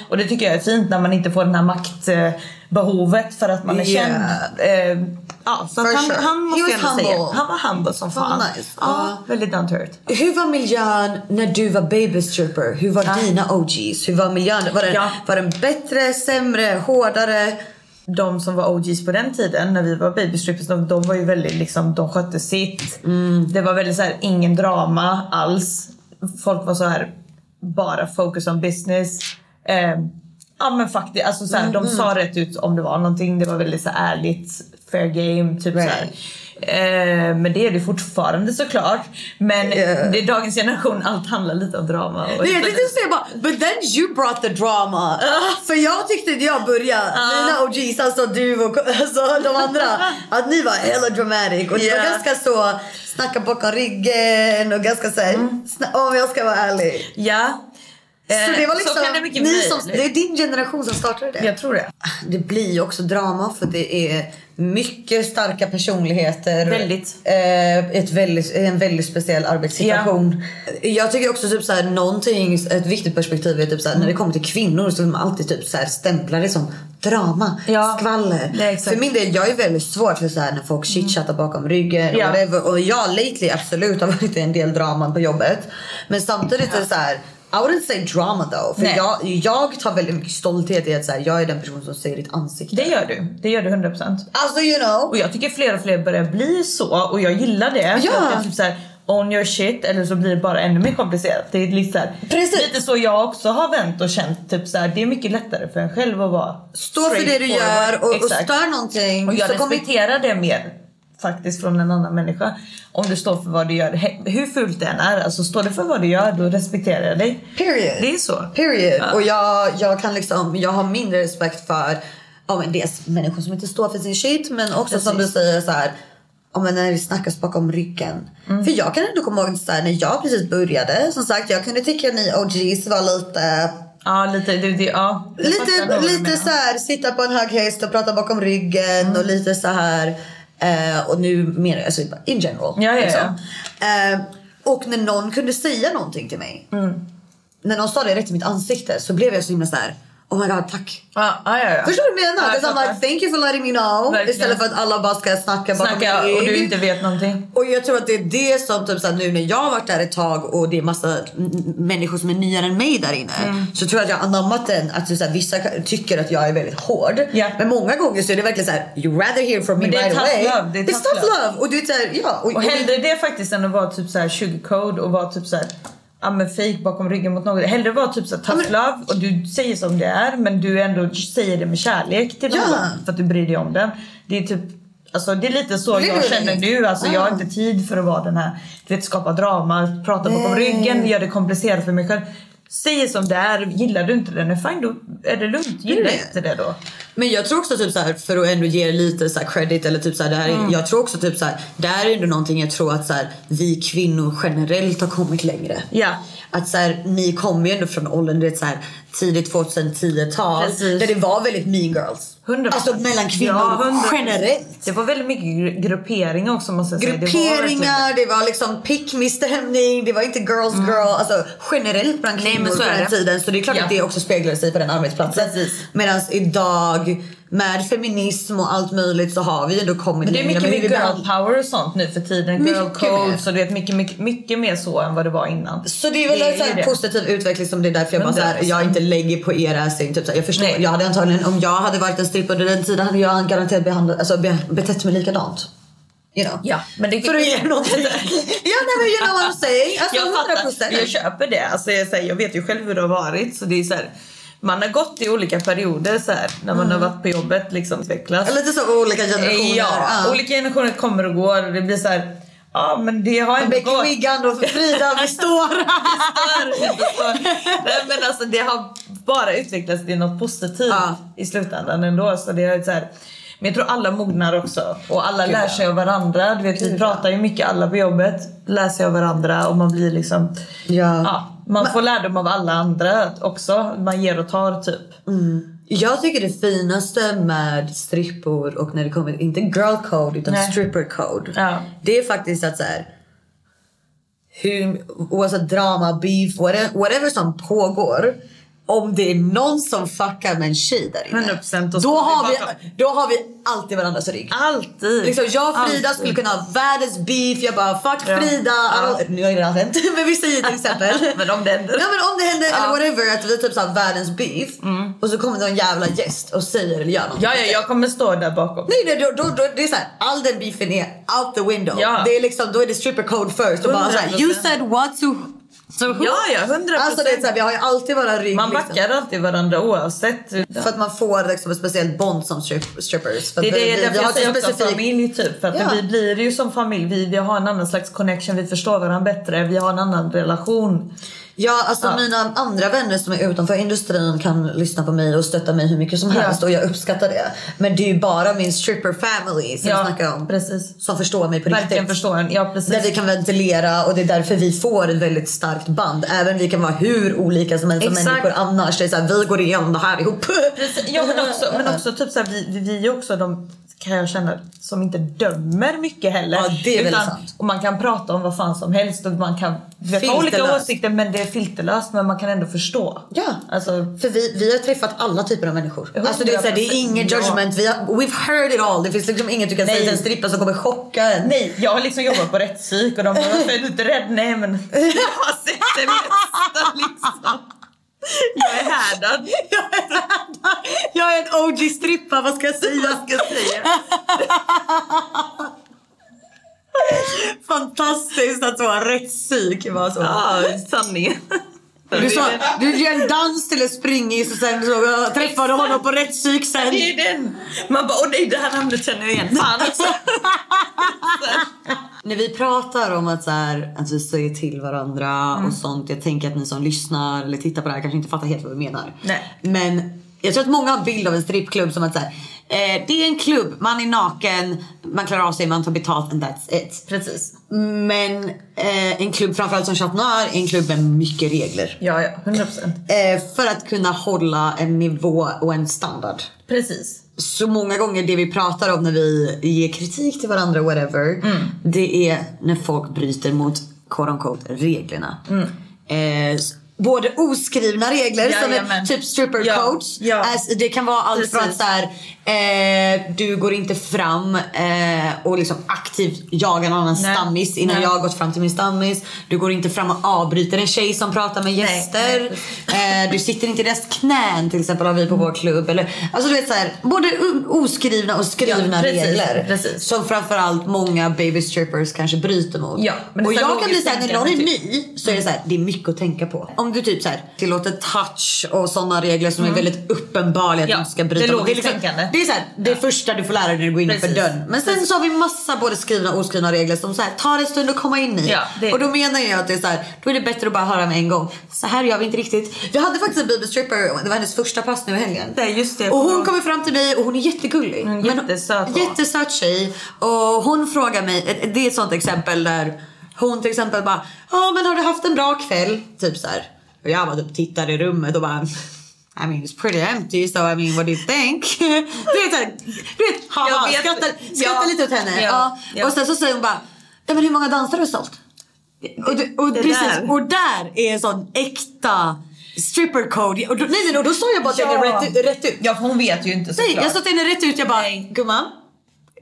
Och det tycker jag är fint när man inte får det här maktbehovet för att man är Yeah. känd. Eh, ja, så han, sure. han måste jag ändå säga. humble. Han var humble som Fan, nice. Ja, Ja. väldigt down. Hur var miljön när du var baby stripper? Hur var Ja. dina OGs? Hur var miljön? Var den, Ja. var den bättre, sämre, hårdare? De som var OGs på den tiden när vi var baby strippers, de, de var ju väldigt liksom, de skötte sitt. Det var väldigt så här, ingen drama alls. Folk var så här bara focus on business. Eh, ja men faktiskt, alltså så här, de sa rätt ut om det var någonting. Det var väldigt så här, ärligt, fair game, typ så här. Eh, men det är det fortfarande såklart. Men Yeah. det är dagens generation, allt handlar lite om drama. Och Nej, jag tänkte säga bara, but then you brought the drama. För jag tyckte när jag började, mina OGs, alltså du och alltså, de andra, att ni var hella dramatic. Och det var Yeah. ganska så, snacka bakom ryggen och ganska såhär, sna- om jag ska vara ärlig. Ja. Så Eh, det var liksom, så det som, det är din generation som startade det. Jag tror det. Det blir ju också drama för det är mycket starka personligheter. Väldigt. Eh, ett väldigt en väldigt speciell arbetssituation. Jag tycker också typ såhär, någonting, ett viktigt perspektiv är typ såhär, när det kommer till kvinnor så är man alltid typ såhär, stämplar det som drama, Ja. skvaller. Det. För min del, jag är väldigt svårt för såhär när folk chitchattar bakom ryggen och Ja. whatever. Och jag lately absolut har varit en del drama på jobbet. Men samtidigt är det såhär I wouldn't say drama though. För jag, jag tar väldigt mycket stolthet i att så här, jag är den person som ser ditt ansikte. Det gör du. Det gör du 100%. Alltså you know. Och jag tycker fler och fler börjar bli så och jag gillar det. Ja. Att är typ så här, own your shit eller så blir det bara ännu mer komplicerat. Det är lite, så här, Precis. lite så jag också har vänt och känt. Typ så här, det är mycket lättare för en själv att vara Stå för det du gör och, och stör någonting. Och jag så kommer- respekterar det mer faktiskt från en annan människa. Om du står för vad du gör, hur fult det än är, alltså står du för vad du gör då respekterar jag dig. Period. Det är så. Period. Ja. Och jag, jag kan liksom, jag har mindre respekt för ja, men dels människor som inte står för sin shit men också som du Precis. säger så här. Ja, men när det snackas bakom ryggen. Mm. För jag kan ändå komma ihåg så här, när jag precis började. Som sagt, jag kunde tycka att ni OGs var lite Ja, lite, det, det, ja, Lite, du lite så här, sitta på en hög häst och prata bakom ryggen Mm. och lite så här. Eh, och nu mer alltså, in general. Ja, ja, liksom. Eh, och när någon kunde säga någonting till mig. Mm. När någon sa det rätt i mitt ansikte så blev jag så himla så här. Oh my god, tack. Ja, ja, ja, ja. Förstår du vad jag menar? Ja, jag I'm like, thank you for letting me know. Verkligen. Istället för att alla bara ska snacka bakom Snacka och du inte vet någonting. Och jag tror att det är det som typ såhär, nu när jag har varit där ett tag och det är massa människor som är nyare än mig där inne. Mm. Så tror jag att jag har anammat den att så här, vissa tycker att jag är väldigt hård. Ja. Men många gånger så är det verkligen så här: you rather hear from me Men det är right tough away. love, det är It's tough love. Och du såhär, ja. Och hellre det faktiskt än att vara typ såhär sugarcode och vara typ såhär ja, men fake bakom ryggen mot någon. Hellre vara typ så tough love och du säger som det är men du ändå säger det med kärlek till Ja. någon för att du bryr dig om den. Det är typ Alltså det är lite så är jag känner nu. Alltså jag har Ja. inte tid för att vara den här, du vet skapa drama, prata bakom Nej. ryggen, göra det komplicerat för mig själv. Säger som det är, gillar du inte den, fine då är det lugnt. Gillar det. inte det då. Men jag tror också typ så här, för att ändå ge lite så här credit eller typ så här, det här, är- Mm. jag tror också typ så här, där är ändå någonting jag tror att så här, vi kvinnor generellt har kommit längre. Ja. Att så här, ni kommer ju ändå från åldern, det är så här, tidigt 2010-tal Precis. där det var väldigt mean girls. 100%. Alltså mellan kvinnor Ja, 100%. generellt. Det var väldigt mycket gru- grupperingar också måste jag säga. Det var verkligen Grupperingar, det var liksom pick me stämning, det var inte girls girl. Alltså generellt bland Mm. Nej, kvinnor så på den det. tiden. Så det är klart Ja. att det också speglar sig på den arbetsplatsen. Medan idag med feminism och allt möjligt så har vi ändå kommit Men det är mycket mer girl power och sånt nu för tiden. Girl Mycket code. mer. Så du vet mycket, mycket, mycket mer så än vad det var innan. Så det är väl Det är en ju här det. positiv utveckling som det är därför jag bara så här, 100%. jag inte lägger på er assing. Typ här, jag förstår, Nej. jag hade antagligen, om jag hade varit en strippa under den tiden hade jag garanterat behandlat, alltså be, betett mig likadant. You know? Ja, men det För att ge någonting. ja nej men you know what I'm saying. Alltså jag 100 fattar, jag köper det. Alltså, jag, säger, jag vet ju själv hur det har varit. Så det är så här, man har gått i olika perioder så här, när man har varit på jobbet. Liksom, utvecklas. Lite så olika generationer. Ja, olika generationer kommer och går. Det blir så här, ja men det har ändå Becky gått. Wiggan och Frida, vi står Nej, men alltså, det har bara utvecklats till något positivt Ja. i slutändan ändå. Så det är så här, men jag tror alla mognar också och alla Gud, lär ja. sig av varandra. Du vet, vi pratar ju mycket alla på jobbet, lär sig av varandra och man blir liksom... Ja. Ja, man får lärdom av alla andra också. Man ger och tar typ. Jag tycker det finaste med strippor och när det kommer, inte girl code utan Nej. stripper code. Ja. Det är faktiskt att så här, hur, oavsett drama, beef, whatever, whatever som pågår. Om det är någon som fuckar med en tjej där inne. 100% då, vi har vi, då har vi alltid varandras rygg. Alltid! Liksom jag och Frida Alltid. skulle kunna ha världens beef. Jag bara fuck Ja. Frida. I don't- Nu har det redan hänt. Men vi säger till exempel. Men om det händer. Ja men om det händer Ja. eller whatever att vi typ såhar världens beef. Och så kommer någon jävla gäst och säger eller gör något. Ja, ja, jag kommer stå där bakom. Nej, nej då, då, då, det är såhär, all den beefen är out the window. Ja. Det är liksom, då är det stripper code first. Och bara såhär, 100%. you said what to... Who? Ja, ja, 100%. Alltså det är vi har ju alltid våra rygg. Man liksom. backar alltid varandra oavsett. För att man får liksom ett speciellt bond som strip- strippers. För Det är det vi, vi, därför vi har jag säger också specifikt... familj typ. För att Ja. vi blir ju som familj. Vi, vi har en annan slags connection. Vi förstår varandra bättre. Vi har en annan relation. Ja, alltså Ja. mina andra vänner som är utanför industrin kan lyssna på mig och stötta mig hur mycket som Ja. helst och jag uppskattar det. Men det är ju bara min stripper family som jag snackar om. precis. Som förstår mig på Verkligen riktigt. förstår en. Ja, precis. Där vi kan ventilera och det är därför vi får ett väldigt starkt band. Även vi kan vara hur olika som helst som människor annars. Det är såhär, vi går igenom det här ihop. Precis. Ja, men också, men också typ vi, vi, vi är också de kan jag känna som inte dömer mycket heller. Ja, det är Utan- sant. Och man kan prata om vad fan som helst och man kan vet, ha olika åsikter men det är filterlöst men man kan ändå förstå. Ja. Alltså, För vi, vi har träffat alla typer av människor. Alltså det är, såhär, det är ingen 100%. judgment. Vi har, we've heard it all. Det finns liksom inget du kan säga Nej. till en strippa som kommer chocka en. nej, jag har liksom jobbat på rättspsyk och de bara varför är du inte rädd? Nej men jag har sett det mesta liksom. Jag är härdad. Jag är en OG strippa, vad ska jag säga? Vad ska jag säga? Fantastiskt att vara rättspsyk. Var så. Ja, sanningen. Du, sa, du ger en dans till en springis och sen så jag träffade honom på rättspsyk sen. Det är den. Man bara, åh nej det här namnet känner jag igen. Fan också. När vi pratar om att, så här, att vi säger till varandra och sånt. Jag tänker att ni som lyssnar eller tittar på det här kanske inte fattar helt vad vi menar. Nej. Men jag tror att många har en bild av en strippklubb som att så här, eh, det är en klubb, man är naken, man klarar av sig, man tar betalt and that's it. Precis. Men eh, en klubb framförallt som Chat Noir är en klubb med mycket regler. Ja, ja. 100 procent. Eh, för att kunna hålla en nivå och en standard. Precis. Så många gånger det vi pratar om när vi ger kritik till varandra whatever. Det är när folk bryter mot quote unquote reglerna. Eh, s- både oskrivna regler som är typ stripper Ja, codes. ja. Alltså, det kan vara allt från så här, eh, du går inte fram eh, och liksom aktivt jagar en annan Nej. stammis innan Nej. jag har gått fram till min stammis. Du går inte fram och avbryter en tjej som pratar med gäster. eh, du sitter inte i deras knän till exempel har vi på vår klubb. Eller, alltså du vet så här, både oskrivna och skrivna Ja, precis, regler. precis. Som framförallt många baby strippers kanske bryter mot. Ja, och jag kan bli såhär, när någon är typ. ny så är det så här, det är mycket att tänka på. Om du typ så här, tillåter touch och sådana regler som är väldigt uppenbara att Ja, du ska bryta det är mot. logiskt liksom, det är så här, det första du får lära dig när du går innanför Precis. dörren. Men sen så har vi massa både skrivna och oskrivna regler som så här, tar en stund att komma in i. Ja, det- Och då menar jag att det är så här, då är det bättre att bara höra med en gång. Så här gör vi inte riktigt. Vi hade faktiskt en baby stripper, det var hennes första pass nu i helgen. Det är just det. Och hon kommer fram till mig och hon är jättegullig. Mm, Men- jättesöt hon. Jättesöt tjej. Och hon frågar mig, det är ett sånt exempel där hon till exempel bara Ja men har du haft en bra kväll? Typ så här. Och jag bara typ tittar i rummet och bara I mean it's pretty empty so I mean what do you think? du vet såhär, du vet haha vet. skrattar, skrattar Ja. lite åt henne. Ja. Ja. Ja. Och sen så säger hon bara Ja men hur många dansare har du sålt? Och, det, och, precis, där. och där är en sån äkta stripper code. Och då, nej nej då sa jag bara till henne rätt, rätt ut. Ja, hon vet ju inte Nej, såklart. jag sa till henne rätt ut. Jag bara, Nej. gumman.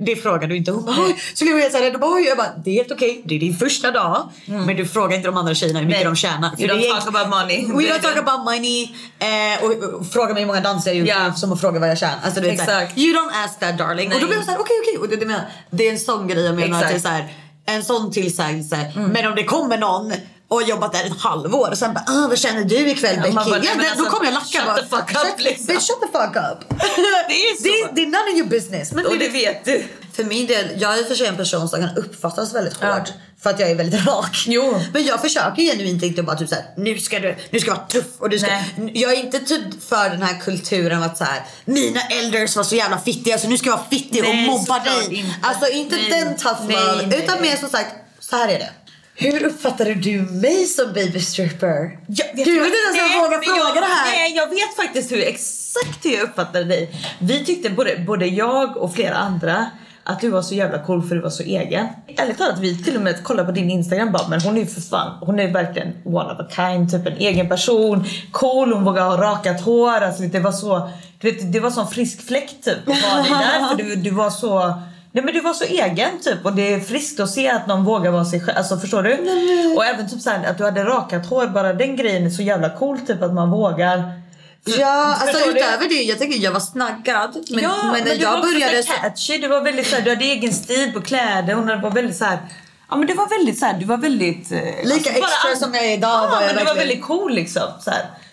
Det frågar du inte. Hon bara, "Oj." så blev jag så rädd. Och jag bara, det är helt okej. Det är din första dag. Men du frågar inte de andra tjejerna hur mycket Mm. Nej. de tjänar. You det don't är talk about money. We Det är don't talk det. about money. Eh, och, och, fråga mig hur många danser jag gjort. Ja. Som att fråga vad jag tjänar. Alltså, du vet, så här, Exakt. you don't ask that darling. Och då Nej. blev jag såhär, okej okej. Och det, det, menar, det är en sån grej jag menar. Att det är Exakt. så här, en sån tillsägelse. Mm. Men om det kommer någon och jobbat där ett halvår och sen bara ah, vad känner du ikväll Ja, Becky? bara, Ja, men då alltså, kommer jag lacka shut bara. the fuck up, Shut- liksom. Shut the fuck up. Det är så. Det, det är none of your business. Men Och det- vet du. för min del, jag är och för sig en person som kan uppfattas väldigt Ja. hårt. För att jag är väldigt rak. Jo. Men jag försöker genuint inte bara typ såhär, nu ska du, nu ska vara tuff och du ska... Nej. Jag är inte typ för den här kulturen att såhär, mina elders var så jävla fittiga så nu ska jag vara fittig och Nej, mobba såklart dig. inte. Alltså inte Nej. den tough love. Utan mer som sagt, så här är det. Hur uppfattade du mig som baby stripper? Jag vet du vet inte ens jag vågar fråga jag, det här. Nej, jag vet faktiskt hur exakt hur jag uppfattade dig. Vi tyckte både, både jag och flera andra att du var så jävla cool för du var så egen. Ärligt talat, vi till och med kollade på din Instagram bara, men hon är ju för fan, hon är verkligen one of a kind, typ en egen person. Cool, hon vågar ha rakat hår, alltså det var så, du vet, det var sån frisk fläkt typ att ha dig där, för du, du var så Nej men du var så egen typ och det är friskt att se att någon vågar vara sig själv. Alltså förstår du? Och även typ såhär att du hade rakat hår, bara den grejen är så jävla cool typ att man vågar. Ja, alltså du? utöver det, jag tänker jag var snaggad. Men, ja, men, när du jag var började... så catchy, du var väldigt såhär, du hade egen stil på kläder, hon var väldigt såhär Ja men du var väldigt såhär, du var väldigt... eh, Lika bara extra all- som jag är idag Ja var jag men du var verkligen. väldigt cool liksom såhär. Du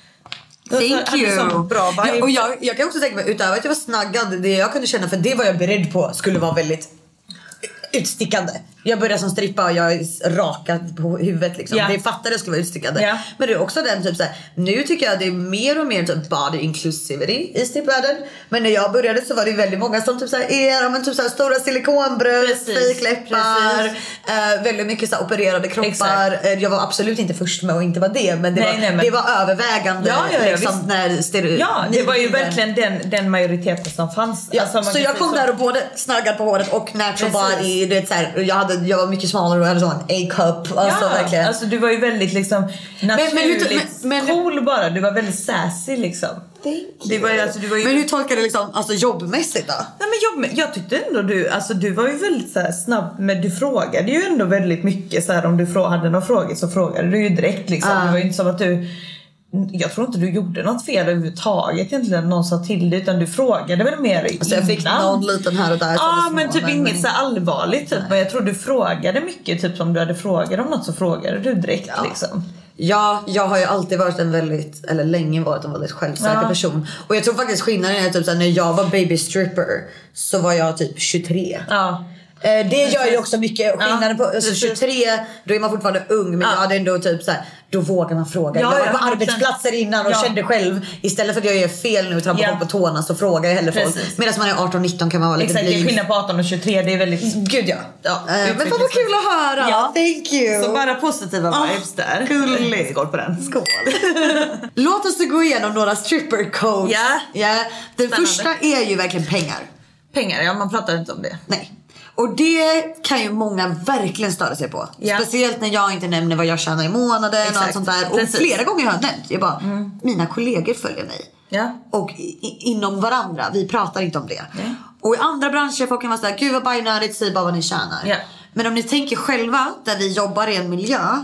var så- Thank you! Bra vibe. ja, och jag, jag kan också tänka mig, utöver att jag var snaggad, det jag kunde känna, för det var jag beredd på, skulle vara väldigt utstickande. Jag började som strippa och jag är rakad på huvudet liksom. Ja. Det fattade jag skulle vara utstickande. Ja. Men det är också den typ såhär, nu tycker jag det är mer och mer typ body inclusivity i strippvärlden. Men när jag började så var det väldigt många som typ såhär, är, ja, men typ såhär stora silikonbröst, fejkläppar, eh, väldigt mycket såhär opererade kroppar. Exakt. Eh, Jag var absolut inte först med att inte vara det men det, Nej, var, nej, men- det var övervägande Ja, ja, ja, liksom, när stereo- Ja det var ju verkligen den, den majoriteten som fanns. Ja, Alltså, så jag kom så. där och både snaggad på håret och natural Precis. body. Du vet, så här, jag, hade, jag var mycket smalare och hade sån A-cup. Alltså ja, verkligen. alltså du var ju väldigt liksom naturligt men men- men- cool bara. Du var väldigt sassy liksom. Det var alltså, du var ju... Men hur tolkar du liksom, alltså jobbmässigt då? Nej, men jag, jag tyckte ändå du, alltså du var ju väldigt så här snabb men du frågade ju ändå väldigt mycket så här om du hade någon fråga så frågade du ju direkt liksom. Ah. Det var ju inte som att du jag tror inte du gjorde något fel överhuvudtaget egentligen någon sa till dig utan du frågade väl mer Alltså jag fick innan. någon liten här och där. Ja som men typ inget så allvarligt typ. Men jag tror du frågade mycket typ om du hade frågat om något så frågade du direkt liksom. Ja, jag har ju alltid varit en väldigt, eller länge varit en väldigt självsäker Ja. person. Och jag tror faktiskt skillnaden är typ såhär, när jag var baby stripper så var jag typ 23. Ja. Eh, det gör ju också mycket skillnaden på alltså, precis. 23 då är man fortfarande ung men Ja. jag hade ändå typ såhär då vågar man fråga. Ja, jag var ja, på 100%. arbetsplatser innan och Ja. kände själv istället för att jag gör fel nu och trampar Ja. folk på tårna så frågar jag hellre folk. Precis. Medan man är 18-19 kan man vara lite Exakt, blyg. skillnad på 18 och 23. Det är väldigt... Gud ja. Ja, Eh, men fan vad kul att höra. Ja. Thank you. Så bara positiva Ah, vibes där. gulligt. Skål på den. Skål. Låt oss gå igenom några stripper codes. Ja. ja. Den Spännande. första är ju verkligen pengar. Pengar, ja man pratar inte om det. Nej. Och det kan ju många verkligen störa sig på. Ja. Speciellt när jag inte nämner vad jag tjänar i månaden och Exakt. allt sånt där. Och Precis. flera gånger har jag nämnt. Jag bara, mina kollegor följer mig. Ja. Och i, inom varandra, vi pratar inte om det. Nej. Och i andra branscher folk kan vara såhär, gud vad bajnödigt, säg bara vad ni tjänar. Ja. Men om ni tänker själva, där vi jobbar i en miljö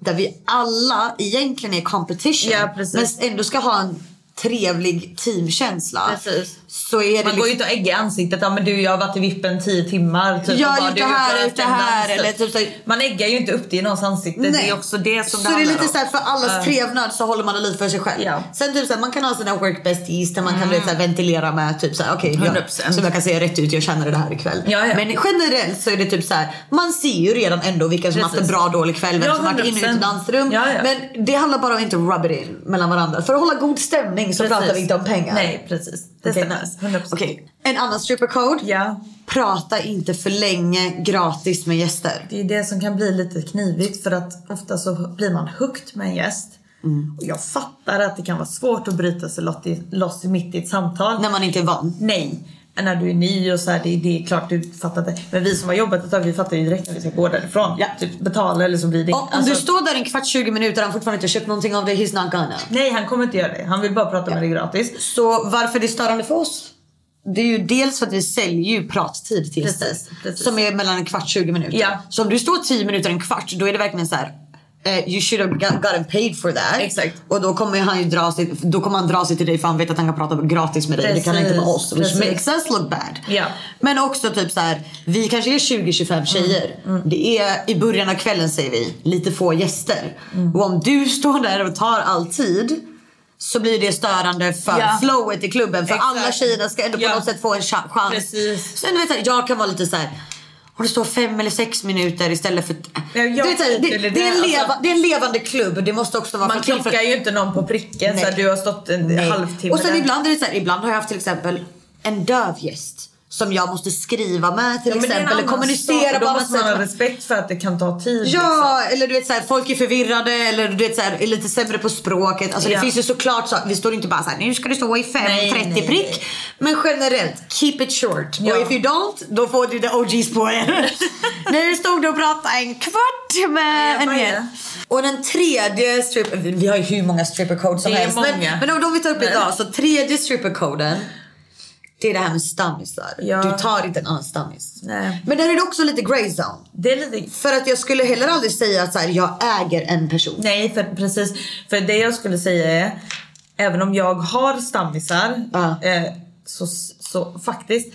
där vi alla egentligen är competition. Ja, men ändå ska ha en trevlig teamkänsla. Precis. Så är det Man går ju inte och äggar i ansiktet. Ja men du jag har varit i vippen 10 timmar. Typ, Jag och har gjort det här, gjort det här, eller typ så här- Man äggar ju inte upp det i någons ansikte. Det är också det som så det är lite såhär för allas Ja. trevnad så håller man det lite för sig själv. Ja. Sen typ såhär, man kan ha sina work besties där man kan lite såhär, ventilera med typ såhär okej jag, 100%. som jag kan säga rätt ut jag känner det här ikväll. Ja, ja. Men generellt så är det typ såhär man ser ju redan ändå vilka som haft en bra dålig kväll, vem Ja, som varit inne och i 100%. dansrum. Ja. Men det handlar bara om att inte rub it in mellan varandra. För att hålla god stämning så Precis. pratar vi inte om pengar. Nej precis. Det Okej, stämmer. nice. 100%. Okej, en annan strippercode. Ja. Prata inte för länge gratis med gäster. Det är det som kan bli lite knivigt för att ofta så blir man hooked med en gäst. Mm. Och jag fattar att det kan vara svårt att bryta sig loss i- loss mitt i ett samtal. När man inte är van. Nej. När du är ny och så här, det, det är klart du fattar det. Men vi som har jobbat ett tag vi fattar ju direkt när vi ska gå därifrån. Ja. Typ betala eller så blir det Om, om alltså- du står där en kvart, 20 minuter och han fortfarande inte köpt någonting av det, he's not gonna. Nej han kommer inte göra det. Han vill bara prata med dig gratis. Så varför det är störande för oss? Det är ju dels för att vi säljer ju prattid till Precis, precis. Som är mellan en kvart 20 minuter. Ja. Så om du står 10 minuter en kvart då är det verkligen så här. Eh, you should have got- gotten paid for that. Exakt. Och då kommer han ju dra sig, då kommer han dra sig till dig för han vet att han kan prata gratis med dig. Det kan han inte med oss. Which Precis. makes us look bad. Ja. Men också typ så här, vi kanske är 20-25 tjejer. Mm, Det är i början av kvällen säger vi, lite få gäster. Mm. Och om du står där och tar all tid så blir det störande för Ja. flowet i klubben. För Exakt. alla tjejerna ska ändå på Ja. något sätt få en cha- chans. Precis. Sen du vet, så jag kan vara lite så här. Om det står fem eller sex minuter istället för... Jag vet, så det, är en det, leva, alltså. det är en levande klubb. Det måste också vara Man till- för- klockar ju inte någon på pricken så Nej. att du har stått en Nej. halvtimme Och sen där. ibland är det så här, ibland har jag haft till exempel en döv gäst. Som jag måste skriva med till Ja, exempel. Eller kommunicera. Då på annat måste man ha sätt. respekt för att det kan ta tid. liksom. Ja, eller du vet såhär, folk är förvirrade eller du vet såhär, är lite sämre på språket. Alltså Ja. det finns ju såklart så, vi står inte bara såhär, nu ska det stå i 5.30 Nej, nej, prick. Men generellt, keep it short. Ja. Och if you don't, då får du the OGs på er. nu stod du och pratade en kvart med en hel. Och den tredje stripper, vi har ju hur många strippercodes som Det är helst. Men, många. men om de vi tar upp idag, så tredje strippercoden. Det är det här med stammisar. Ja. Du tar inte en annan stammis. Nej. Men där är det också lite grey zone. Det är lite... För att jag skulle heller aldrig säga att så här, jag äger en person. Nej, för, precis. För det jag skulle säga är, även om jag har stammisar, Ja. eh, så, så faktiskt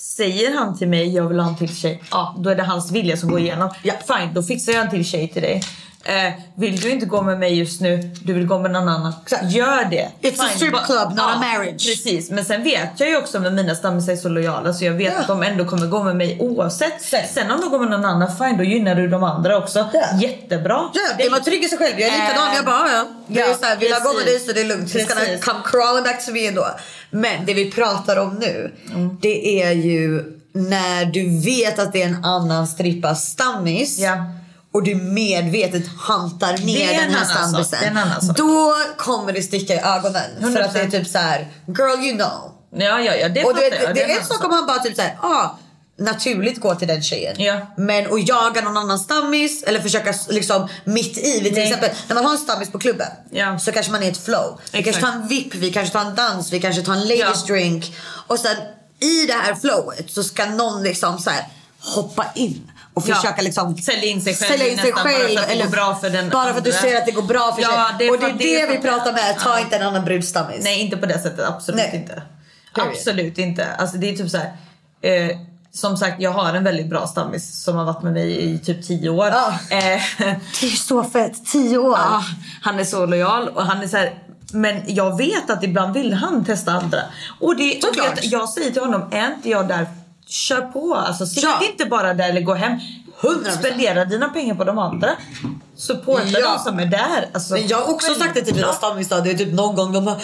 Säger han till mig jag vill ha en till tjej, ja då är det hans vilja som går igenom. Ja. Fine, då fixar jag en till tjej till dig. Eh, vill du inte gå med mig just nu, du vill gå med någon annan. Exakt. Gör det. It's a strip club, not a marriage. Precis, men sen vet jag ju också med mina stammisar är så lojala så jag vet Ja. att de ändå kommer gå med mig oavsett. Sen. Sen om de går med någon annan, fine då gynnar du de andra också. Ja. Jättebra. Ja, är man trygg i sig själv. Jag är likadan. Eh, Jag bara, ja. Det är ja, så här, vill jag gå med dig så det är lugnt. Gonna Precis. come crawling back to me ändå. Men det vi pratar om nu, det är ju när du vet att det är en annan strippa stammis. Ja. Och du medvetet hantar Det ner den här annan sak, stammisen. det är en annan sak. Då kommer det sticka i ögonen. För att det är 100%. typ så här: girl you know. Ja, ja, ja det Och du vet, jag. det en är en sak om han bara typ såhär, ah, naturligt gå till den tjejen. Ja. Men att jaga någon annan stammis eller försöka liksom mitt i. Till Nej. exempel när man har en stammis på klubben Ja. så kanske man är i ett flow. Vi Exakt. kanske tar en VIP, vi kanske tar en dans, vi kanske tar en ladies Ja. drink. Och sen i det här flowet så ska någon liksom så här hoppa in. Och Ja. försöka liksom Sälja in sig själv sälja in sig nästan bara själv för att det går bra för den bara för att du ser att det går bra för Ja, sig. det och det är det det vi pratar med. Ta Ja. inte en annan brudstammis. Nej, inte på det sättet. Absolut Nej. inte. Period. Absolut inte. Alltså det är typ så här. Eh, som sagt, jag har en väldigt bra stammis som har varit med mig i typ 10 år. Ja. Eh, Det är så fett. Tio år. Ja, han är så lojal och han är så här. Men jag vet att ibland vill han testa andra. Och det, och jag, jag säger till honom, är inte jag där, kör på. Alltså sitt Ja. inte bara där eller gå hem. 100%. Spendera dina pengar på de andra. Supporta Ja. de som är där. Alltså, Men jag har också sagt det till mina stammisar. Det är typ någon gång de bara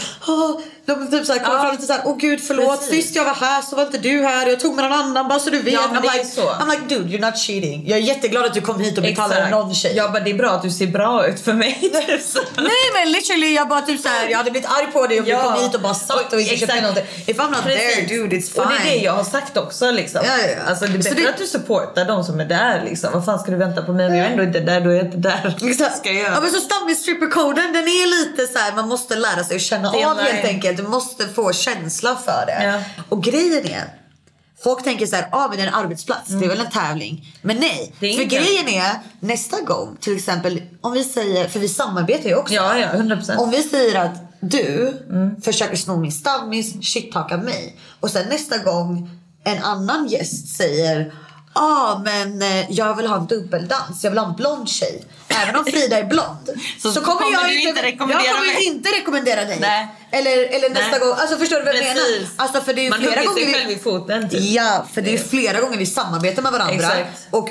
De typ såhär kommer Ja. fram lite såhär, åh gud förlåt, Precis. sist jag var här så var inte du här, jag tog med någon annan bara så du vet. Ja, I'm, like, så. I'm like dude you're not cheating. Jag är jätteglad att du kom hit och betalade någon tjej. Jag bara, det är bra att du ser bra ut för mig. typ. Nej men literally jag bara typ såhär, jag hade blivit arg på dig om Ja. du kom hit och bara satt och inte köpte någonting. If I'm not Precis. there dude it's fine. Och det är det jag har sagt också liksom. Ja, ja. Alltså det är bättre det- att du supportar de som är där liksom. Vad fan ska du vänta på mig om jag ändå inte är där, då är jag inte där. Exakt. Ska jag göra? Ja men så stammis-stripper-koden den är lite så här, man måste lära sig att känna av helt enkelt. Du måste få känsla för det. Ja. Och grejen är, folk tänker så här, ah, men det är en arbetsplats, det är väl en tävling. Men nej, Mm. För inte. grejen är nästa gång till exempel om vi säger, för vi samarbetar ju också. Ja, ja, 100%. Om vi säger att du Mm. försöker sno min stammis, shit-talka mig. Och sen nästa gång en annan gäst säger ah, men eh, jag vill ha en dubbeldans, jag vill ha en blond tjej. Även om Frida är blond. Så kommer jag du inte rekommendera jag kommer mig. inte rekommendera dig. Nej. Eller, eller nästa Nej. gång, alltså förstår du vad jag Precis. menar? Alltså för det är Man flera gånger sig vi- själv i foten typ. Ja, för det är flera gånger vi samarbetar med varandra. Exakt. Och,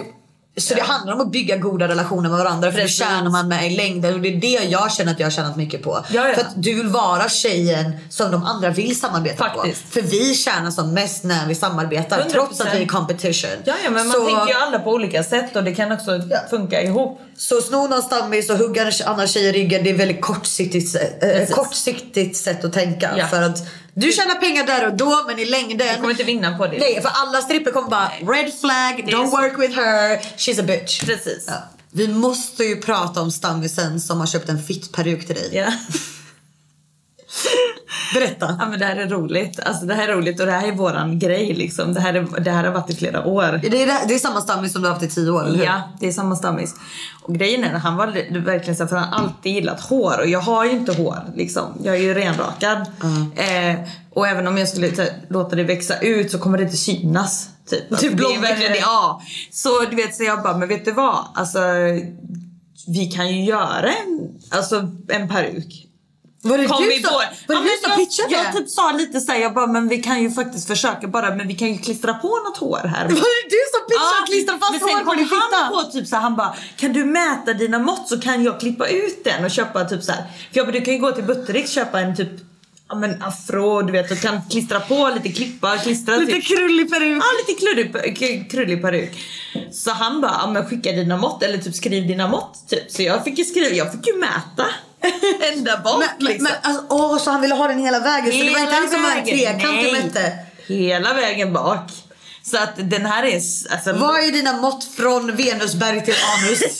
så det handlar om att bygga goda relationer med varandra för Precis. det tjänar man med i längden och det är det jag känner att jag har tjänat mycket på. Ja, ja. För att du vill vara tjejen som de andra vill samarbeta Faktiskt. på. För vi tjänar som mest när vi samarbetar 100%. trots att vi är competition. Ja, ja, men man så, tänker ju alla på olika sätt och det kan också Ja. funka ihop. så sno någon stammis och hugga en annan tjej i ryggen det är väldigt kortsiktigt, Precis. kortsiktigt sätt att tänka. För att du tjänar pengar där och då men i längden Du kommer inte vinna på det. Nej, för alla stripper kommer bara red flag, don't så. work with her, she's a bitch. Precis. Ja. Vi måste ju prata om stammisen som har köpt en fitt peruk till dig. Ja. Berätta. ja men det här är roligt. Alltså det här är roligt och det här är våran grej liksom. Det här, är, det här har varit i flera år. Det är, det är samma stammis som du har haft i tio år, eller hur? Ja, det är samma stammis. Och grejen är att han var li- verkligen så för han har alltid gillat hår och jag har ju inte hår liksom. Jag är ju renrakad. Eh, och även om jag skulle här, låta det växa ut så kommer det inte synas. Typ. Alltså, det är blond verkligen är det. det. Ja. Så du vet, så jag bara, men vet du vad? Alltså, vi kan ju göra en, alltså, en peruk. Var det Kom du som, var det Ja, du men som jag, pitchade jag typ sa lite såhär, jag bara, men vi kan ju faktiskt försöka bara, men vi kan ju klistra på något hår här. Var det du som pitchade Ja, klistra fast men sen hår på kom din fitta? han på typ så här, han bara kan du mäta dina mått så kan jag klippa ut den och köpa typ så här. För jag bara, du kan ju gå till Buttericks och köpa en typ ja men afro du vet och kan klistra på lite klippa, klistra Lite typ. krullig peruk. Ja lite krullig, krullig peruk. Så han bara, ja men skicka dina mått eller typ skriv dina mått typ. Så jag fick ju skriva, jag fick ju mäta. Ända bak Men, liksom. men alltså, åh, så han ville ha den hela vägen? så det var inte liksom en trekant du mätte? Hela vägen bak. Så att den här är... Alltså, Vad är dina mått från Venusberg till anus?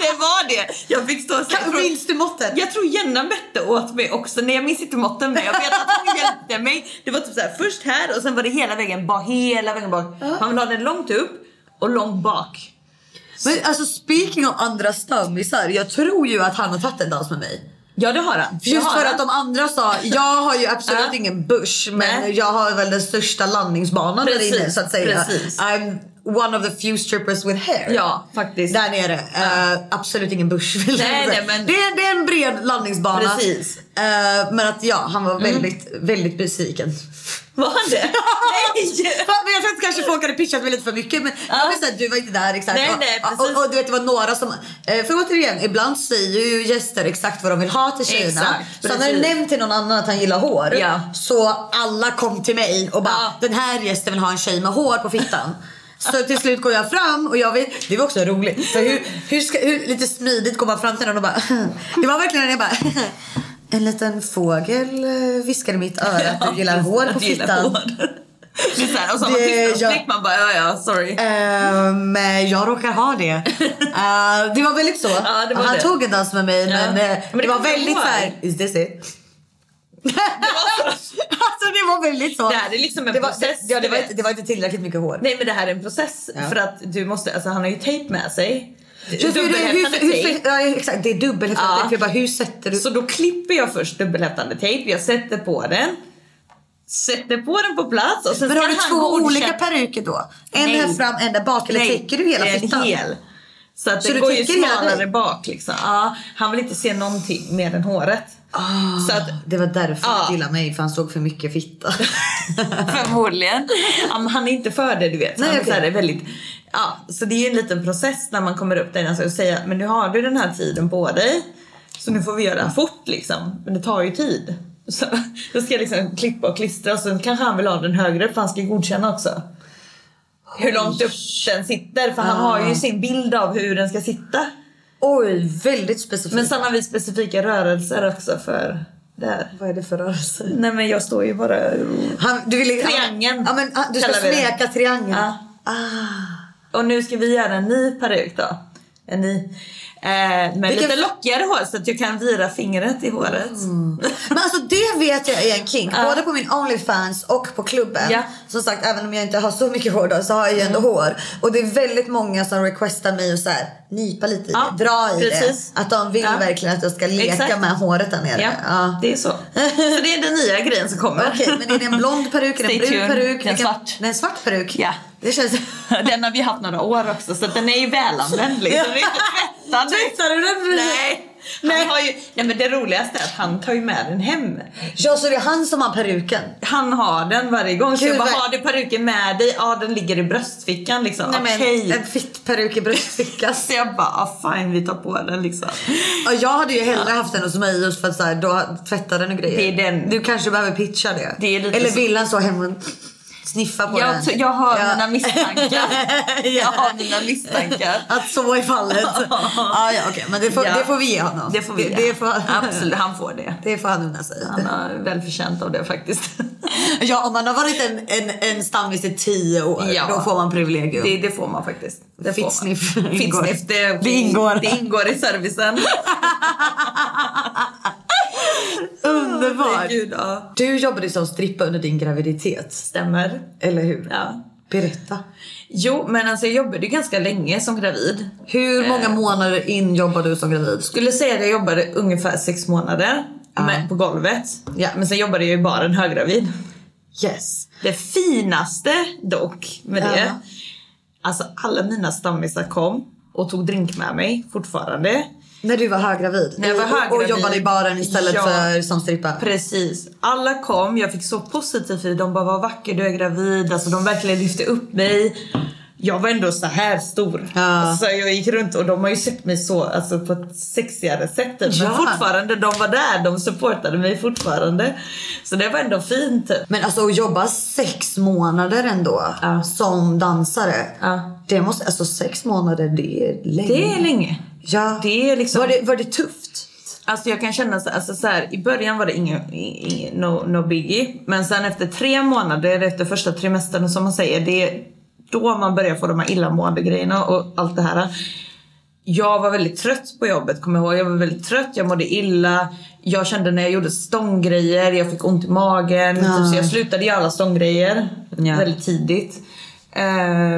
det var det! Jag fick stå så Kan- från- Minns du måtten? Jag tror Jenna mätte åt mig också. Nej jag minns inte måtten men jag vet att hon hjälpte mig. Det var typ så här, först här och sen var det hela vägen bak. Hela vägen bak. Han vill ha den långt upp och långt bak. Men alltså speaking of andra stammisar, jag tror ju att han har tagit en dans med mig. Ja det har han. Just har för han. att de andra sa, jag har ju absolut ingen bush men Nej. jag har väl den största landningsbanan där Precis, inne så att säga. precis. I'm one of the few strippers with hair. Ja faktiskt. Där nere. Eh, absolut ingen bush vill Nej, nej, men- det, är, det är en bred landningsbana. Precis. Eh, men att ja, han var väldigt, väldigt besviken. Var han det? Nej! Men jag tror att kanske folk hade pitchat mig lite för mycket men Ja. jag säga, du var inte där exakt. Nej, nej, och, precis. och, och du vet det var några som, eh, för återigen ibland säger ju gäster exakt vad de vill ha till tjejerna. Exakt, så han hade nämnt till någon annan att han gillar hår. Ja. Så alla kom till mig och bara Ja. den här gästen vill ha en tjej med hår på fittan. Så till slut går jag fram och jag vet, det var också roligt. För hur, hur, ska, hur lite smidigt går man fram till någon och bara Det var verkligen jag bara En liten fågel eh, viskade i mitt öra att du gillar hår på fittan. Det är så här, och så har man tystnadsplikt man bara ja ja sorry. Ehm, jag råkar ha det. Eh, det var väldigt så. Ja, var Han det. tog en dans med mig Ja. men, Men det, det var väldigt såhär, is this it? alltså det var väldigt så. Det här är liksom en det var, process, Det, ja, det, var inte, det var inte tillräckligt mycket hår. Nej men det här är en process Ja. för att du måste, alltså han har ju tejp med sig. Det, hur, Dubbelhäftande hur, tejp. hur, ja, exakt, det är dubbelhäftande Ja. tejp. Bara, hur sätter du? Så då klipper jag först dubbelhäftande tejp, jag sätter på den. Sätter på den på plats och sen men har du två olika peruker då? En Nej. här fram, en där bak? Eller Nej, täcker du hela det en fittan? hel. Så att Så det går ju smalare bak liksom. Ja, han vill inte se någonting mer än håret. Så att Det var därför han gillade mig, för han såg för mycket fitta. Förmodligen. Ja, men han är inte för det du vet. Nej, han är så här, väldigt, ja, så det är en liten process när man kommer upp där och säga men nu har du den här tiden på dig. Så nu får vi göra fort liksom. Men det tar ju tid. Så, då ska jag liksom klippa och klistra och sen kanske han vill ha den högre för han ska godkänna också. Hur långt upp den sitter för han har ju sin bild av hur den ska sitta. Oj, väldigt specifikt. Men sen har vi specifika rörelser också för det här. Vad är det för rörelse? Nej men jag står ju bara... Han, du vill, Triangeln Ja, men, ah, du ska smeka triangeln. Ja. Ah. Och nu ska vi göra en ny peruk då. En ny. Eh, med Vilken- lite lockigare hår så att jag kan vira fingret i håret. Men alltså det vet jag är en kink. Ja. Både på min Onlyfans och på klubben. Ja. Som sagt, även om jag inte har så mycket hår då, så har jag ju ändå hår. Och det är väldigt många som requestar mig att så här, nypa lite i Ja, det, dra i precis. det. Att de vill Ja. verkligen att jag ska leka Exakt. med håret där nere. Ja, Ja. det är så. Så det är den nya grejen som kommer. Okej, men är det en blond peruk? En brun peruk? En svart. Det är en svart peruk? Ja. Det känns... Den har vi haft några år också så den är ju välanvänd liksom. Tvättar du den? Nej. Han har ju, nej men det roligaste är att han tar ju med den hem. Ja, så det är han som har peruken? Han har den varje gång. Så Gud, jag bara, har du peruken med dig? Ja den ligger i bröstfickan liksom. Nej, men Okej. En fittperuk i bröstfickan. Så jag bara, ah, fine vi tar på den liksom. Ja, jag hade ju hellre haft den hos mig just för att så här, då tvättar den och grejer. Det är den- Du kanske behöver pitcha det. Det är lite Eller så- vill han så hem och sniffa på Jag, den? jag har Ja. mina misstankar. Jag har mina misstankar. Att så är fallet. ja, ja, okej. Men det får, Ja. det får vi ge honom. Det får vi det, det, får, Absolut, han får det. det får han unna sig. Han har väl förtjänt av det faktiskt. Ja, om man har varit en, en, en stammis i tio år, Ja. då får man privilegium. Det, det får man faktiskt. Fittsniff ingår. Fittsniff, det, Det ingår. Det ingår i servicen. Underbart! Gud, ja. Du jobbade som strippa under din graviditet, Stämmer. eller hur? Ja. Berätta. Jo, men alltså jag jobbade ganska länge som gravid. Hur många månader in jobbade du som gravid? Skulle säga att jag jobbade ungefär sex månader med, på golvet. Ja. Men sen jobbade jag ju bara en höggravid. Yes. Det finaste dock med det. Alltså alla mina stammisar kom och tog drink med mig fortfarande. När du var höggravid? När jag var Och- Och, höggravid. jobbade i baren istället Ja. för som strippa? Precis. Alla kom, jag fick så positiv feed. De bara vad vacker du är gravid. Alltså de verkligen lyfte upp mig. Jag var ändå så här stor. Ja. Så jag gick runt och de har ju sett mig så alltså på ett sexigare sätt. Typ. Ja. Men fortfarande, de var där. De supportade mig fortfarande. Så det var ändå fint typ. Men alltså att jobba sex månader ändå Ja. som dansare. Det måste, alltså sex månader det är länge. Det är länge. Ja. Det är liksom... Var, det, var det tufft? Alltså jag kan känna så, alltså så här, i början var det ingen, ingen no, no biggie. Men sen efter tre månader, efter första trimestern som man säger, det är då man börjar få de här illamående grejerna och allt det här. Jag var väldigt trött på jobbet, kommer jag ihåg. Jag var väldigt trött, jag mådde illa. Jag kände när jag gjorde stånggrejer, jag fick ont i magen. Typ, så jag slutade göra alla stånggrejer Ja. väldigt tidigt. Eh,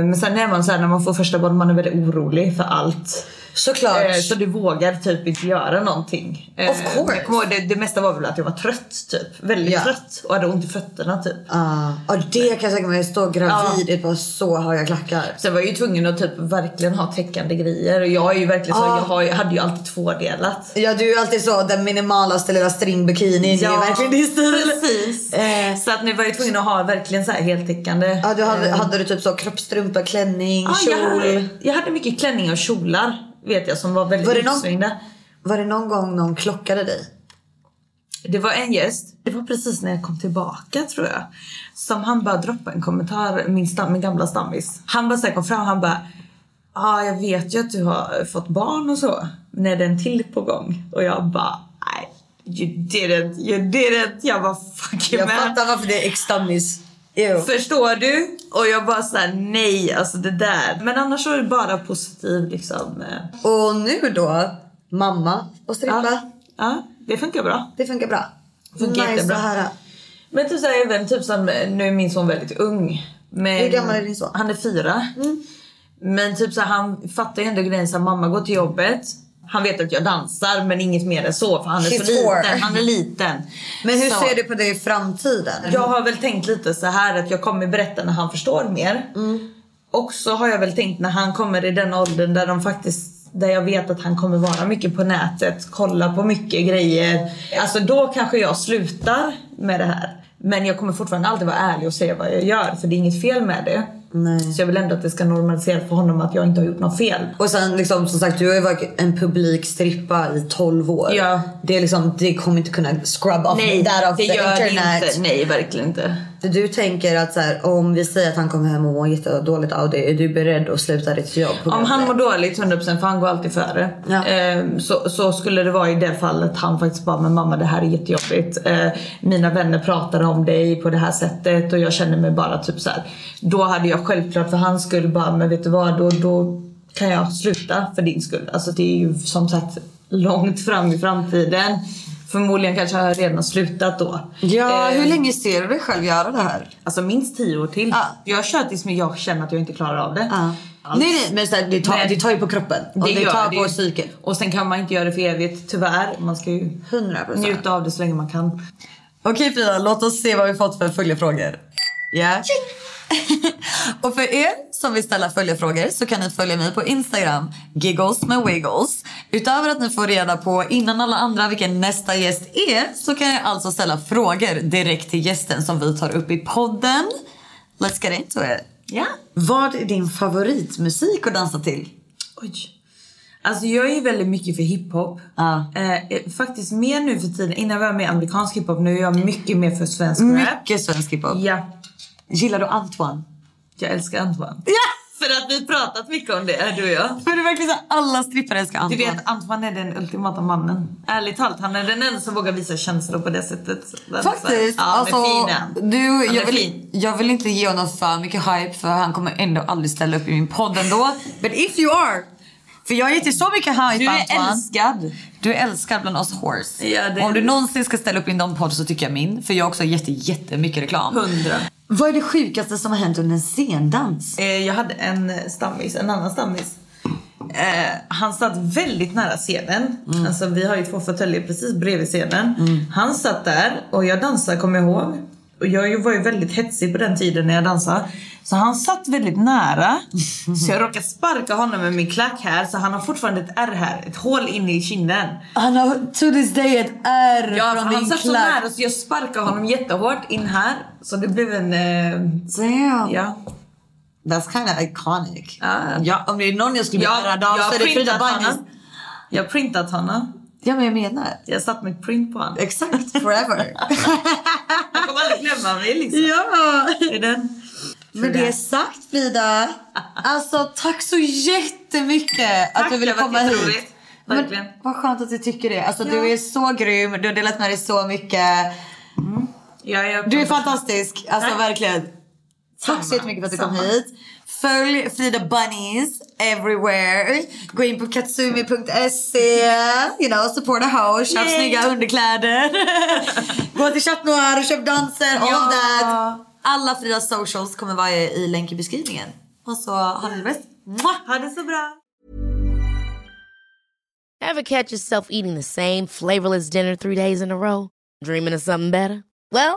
men sen är man så här, när man får första barn, man är väldigt orolig för allt. Såklart. Eh, Så du vågar typ inte göra någonting. Eh, Of course. Jag ihåg, det, det mesta var väl att jag var trött typ. Väldigt Ja. trött och hade ont i fötterna typ. Ja, och det kan jag tänka mig. Stå gravid i ett par så höga klackar. Sen var jag ju tvungen att typ verkligen ha täckande grejer. Och jag är ju verkligen så, Ja. jag, har, ju- hade ju alltid tvådelat. Ja, du är alltid så den minimalaste lilla stringbikinin. det är verkligen din stil. precis. Eh. Så att nu var jag tvungen att ha verkligen så här heltäckande. Ja, du hade, Eh, hade du typ så kroppstrumpa, klänning, ja, jag, kjol? hade, jag hade mycket klänningar och kjolar vet jag som var väldigt Var det någon-. Var det någon gång någon klockade dig? Det var en gäst, det var precis när jag kom tillbaka tror jag. Som han bara droppade en kommentar, min, stam, min gamla stammis. Han bara så här kom fram han bara Ja, ah, jag vet ju att du har fått barn och så. Men är det en till på gång? Och jag bara, nej. You didn't, you didn't. Jag bara, fuck you Jag man. fattar varför det är ex-stammis. Jo. Förstår du? Och jag bara såhär, nej alltså det där. Men annars så är det bara positiv liksom. eh, Och nu då, mamma och strippa. Ja, ja det funkar bra. Det funkar bra. Funkar nice jättebra. höra. Men typ såhär även typ som, nu är min son väldigt ung. Men Hur gammal är din son? Han är fyra. Men typ så här, han fattar ju ändå grejen så här, mamma går till jobbet. Han vet att jag dansar men inget mer än så för han är He's så liten. four. Han är liten. Men hur så. ser du på det i framtiden? Jag har väl tänkt lite så här att jag kommer berätta när han förstår mer. Och så har jag väl tänkt när han kommer i den åldern där de faktiskt där jag vet att han kommer vara mycket på nätet, kolla på mycket grejer. Alltså då kanske jag slutar med det här. Men jag kommer fortfarande alltid vara ärlig och säga vad jag gör för det är inget fel med det. Nej. Så jag vill ändå att det ska normaliseras för honom att jag inte har gjort något fel. Och sen liksom som sagt du har ju varit en publik strippa i 12 år. Ja. Det är liksom, det kommer inte kunna scrub off Nej, off det gör internet. det inte. Nej, verkligen inte. Du tänker att så här, om vi säger att han kommer hem och mår jättedåligt av det, är du beredd att sluta ditt jobb? Om han mår dåligt 100% för han går alltid före. Ja. Ehm, så, så skulle det vara i det fallet han faktiskt bara men mamma det här är jättejobbigt. Ehm, mina vänner pratar om dig på det här sättet och jag känner mig bara typ så här. Då hade jag självklart för hans skull bara men vet du vad då, då kan jag sluta för din skull. Alltså det är ju som sagt långt fram i framtiden. Förmodligen kanske jag redan har slutat då. Ja, Ehm, hur länge ser du dig själv göra det här? Alltså minst tio år till. Ja. Jag kör tills jag känner att jag inte klarar av det. Alls. Nej nej men så här, det, tar, det tar ju på kroppen. och det, gör tar det på psyket. Och sen kan man inte göra det för evigt, tyvärr. Man ska ju 100%. njuta av det så länge man kan. Okej Frida, låt oss se vad vi fått för följdfrågor. Ja. och för er som vill ställa följdfrågor så kan ni följa mig på Instagram, giggles med wiggles. Utöver att ni får reda på innan alla andra vilken nästa gäst är så kan jag alltså ställa frågor direkt till gästen som vi tar upp i podden. Let's get into it. Ja. Vad är din favoritmusik att dansa till? Oj. Alltså jag är väldigt mycket för hiphop. Ja. Eh, faktiskt mer nu för tiden. Innan var jag med amerikansk hiphop, nu är jag mycket mer för svensk rap. Mycket svensk hiphop. Ja. Gillar du Antoine? Jag älskar Antoine. Ja! För att vi pratat mycket om det, du och jag. För det är verkligen så alla strippare älskar Du Antoine. vet, Antoine är den ultimata mannen. Ärligt talat, han är den enda som vågar visa känslor på det sättet. Den så Faktiskt. Ja, alltså, fin du, jag, vill, fin. jag vill inte ge honom för mycket hype för han kommer ändå aldrig ställa upp i min podd ändå. But if you are! För jag ger till så mycket hype Du är Antoine. älskad. Du är älskad bland oss horse. Ja, det- Om du någonsin ska ställa upp i någon podd så tycker jag min. För jag har också jätte, jättemycket reklam. Hundra. Vad är det sjukaste som har hänt under en scendans? Eh, jag hade en stammis, en annan stammis. Eh, han satt väldigt nära scenen. Mm. Alltså, vi har ju två fåtöljer precis bredvid scenen. Han satt där och jag dansade kommer jag ihåg. Och jag var ju väldigt hetsig på den tiden när jag dansade. Så han satt väldigt nära. Så jag råkade sparka honom med min klack här. Så han har fortfarande ett ärr här. Ett hål inne i kinden. Han har to this day ett ärr Ja, från han din satt så klack. nära så jag sparkade honom jättehårt in här. Så det blev en... Eh, Damn. ja. That's kind of iconic. Ja. Ja, om det är någon jag skulle bli Jag, ärrad av så har är det Frida honom. Jag har printat honom. Ja men jag menar. Jag satt mitt print på honom. Exakt, forever. Mig liksom. ja! Är den. Men det är sagt Frida. Alltså tack så jättemycket att Tack, du ville komma hit. Verkligen. Men vad skönt att du tycker det. Alltså Ja. du är så grym, du har delat med dig så mycket. Ja, jag Du är fantastisk, alltså Tack. verkligen. Tack Samma, så jättemycket för att du kom samma. hit. Följ Frida Bunnies everywhere. Gå in på katsumi.se. You know, support a house. Köp Yay. snygga underkläder. Gå till Chat Noir och köp danser. All Ja. that. Alla Fridas socials kommer vara i länk i beskrivningen. Och så ha det bäst. Ha det så bra. Ever catch yourself eating the same flavorless dinner three days in a row? Dreaming of something better? Well,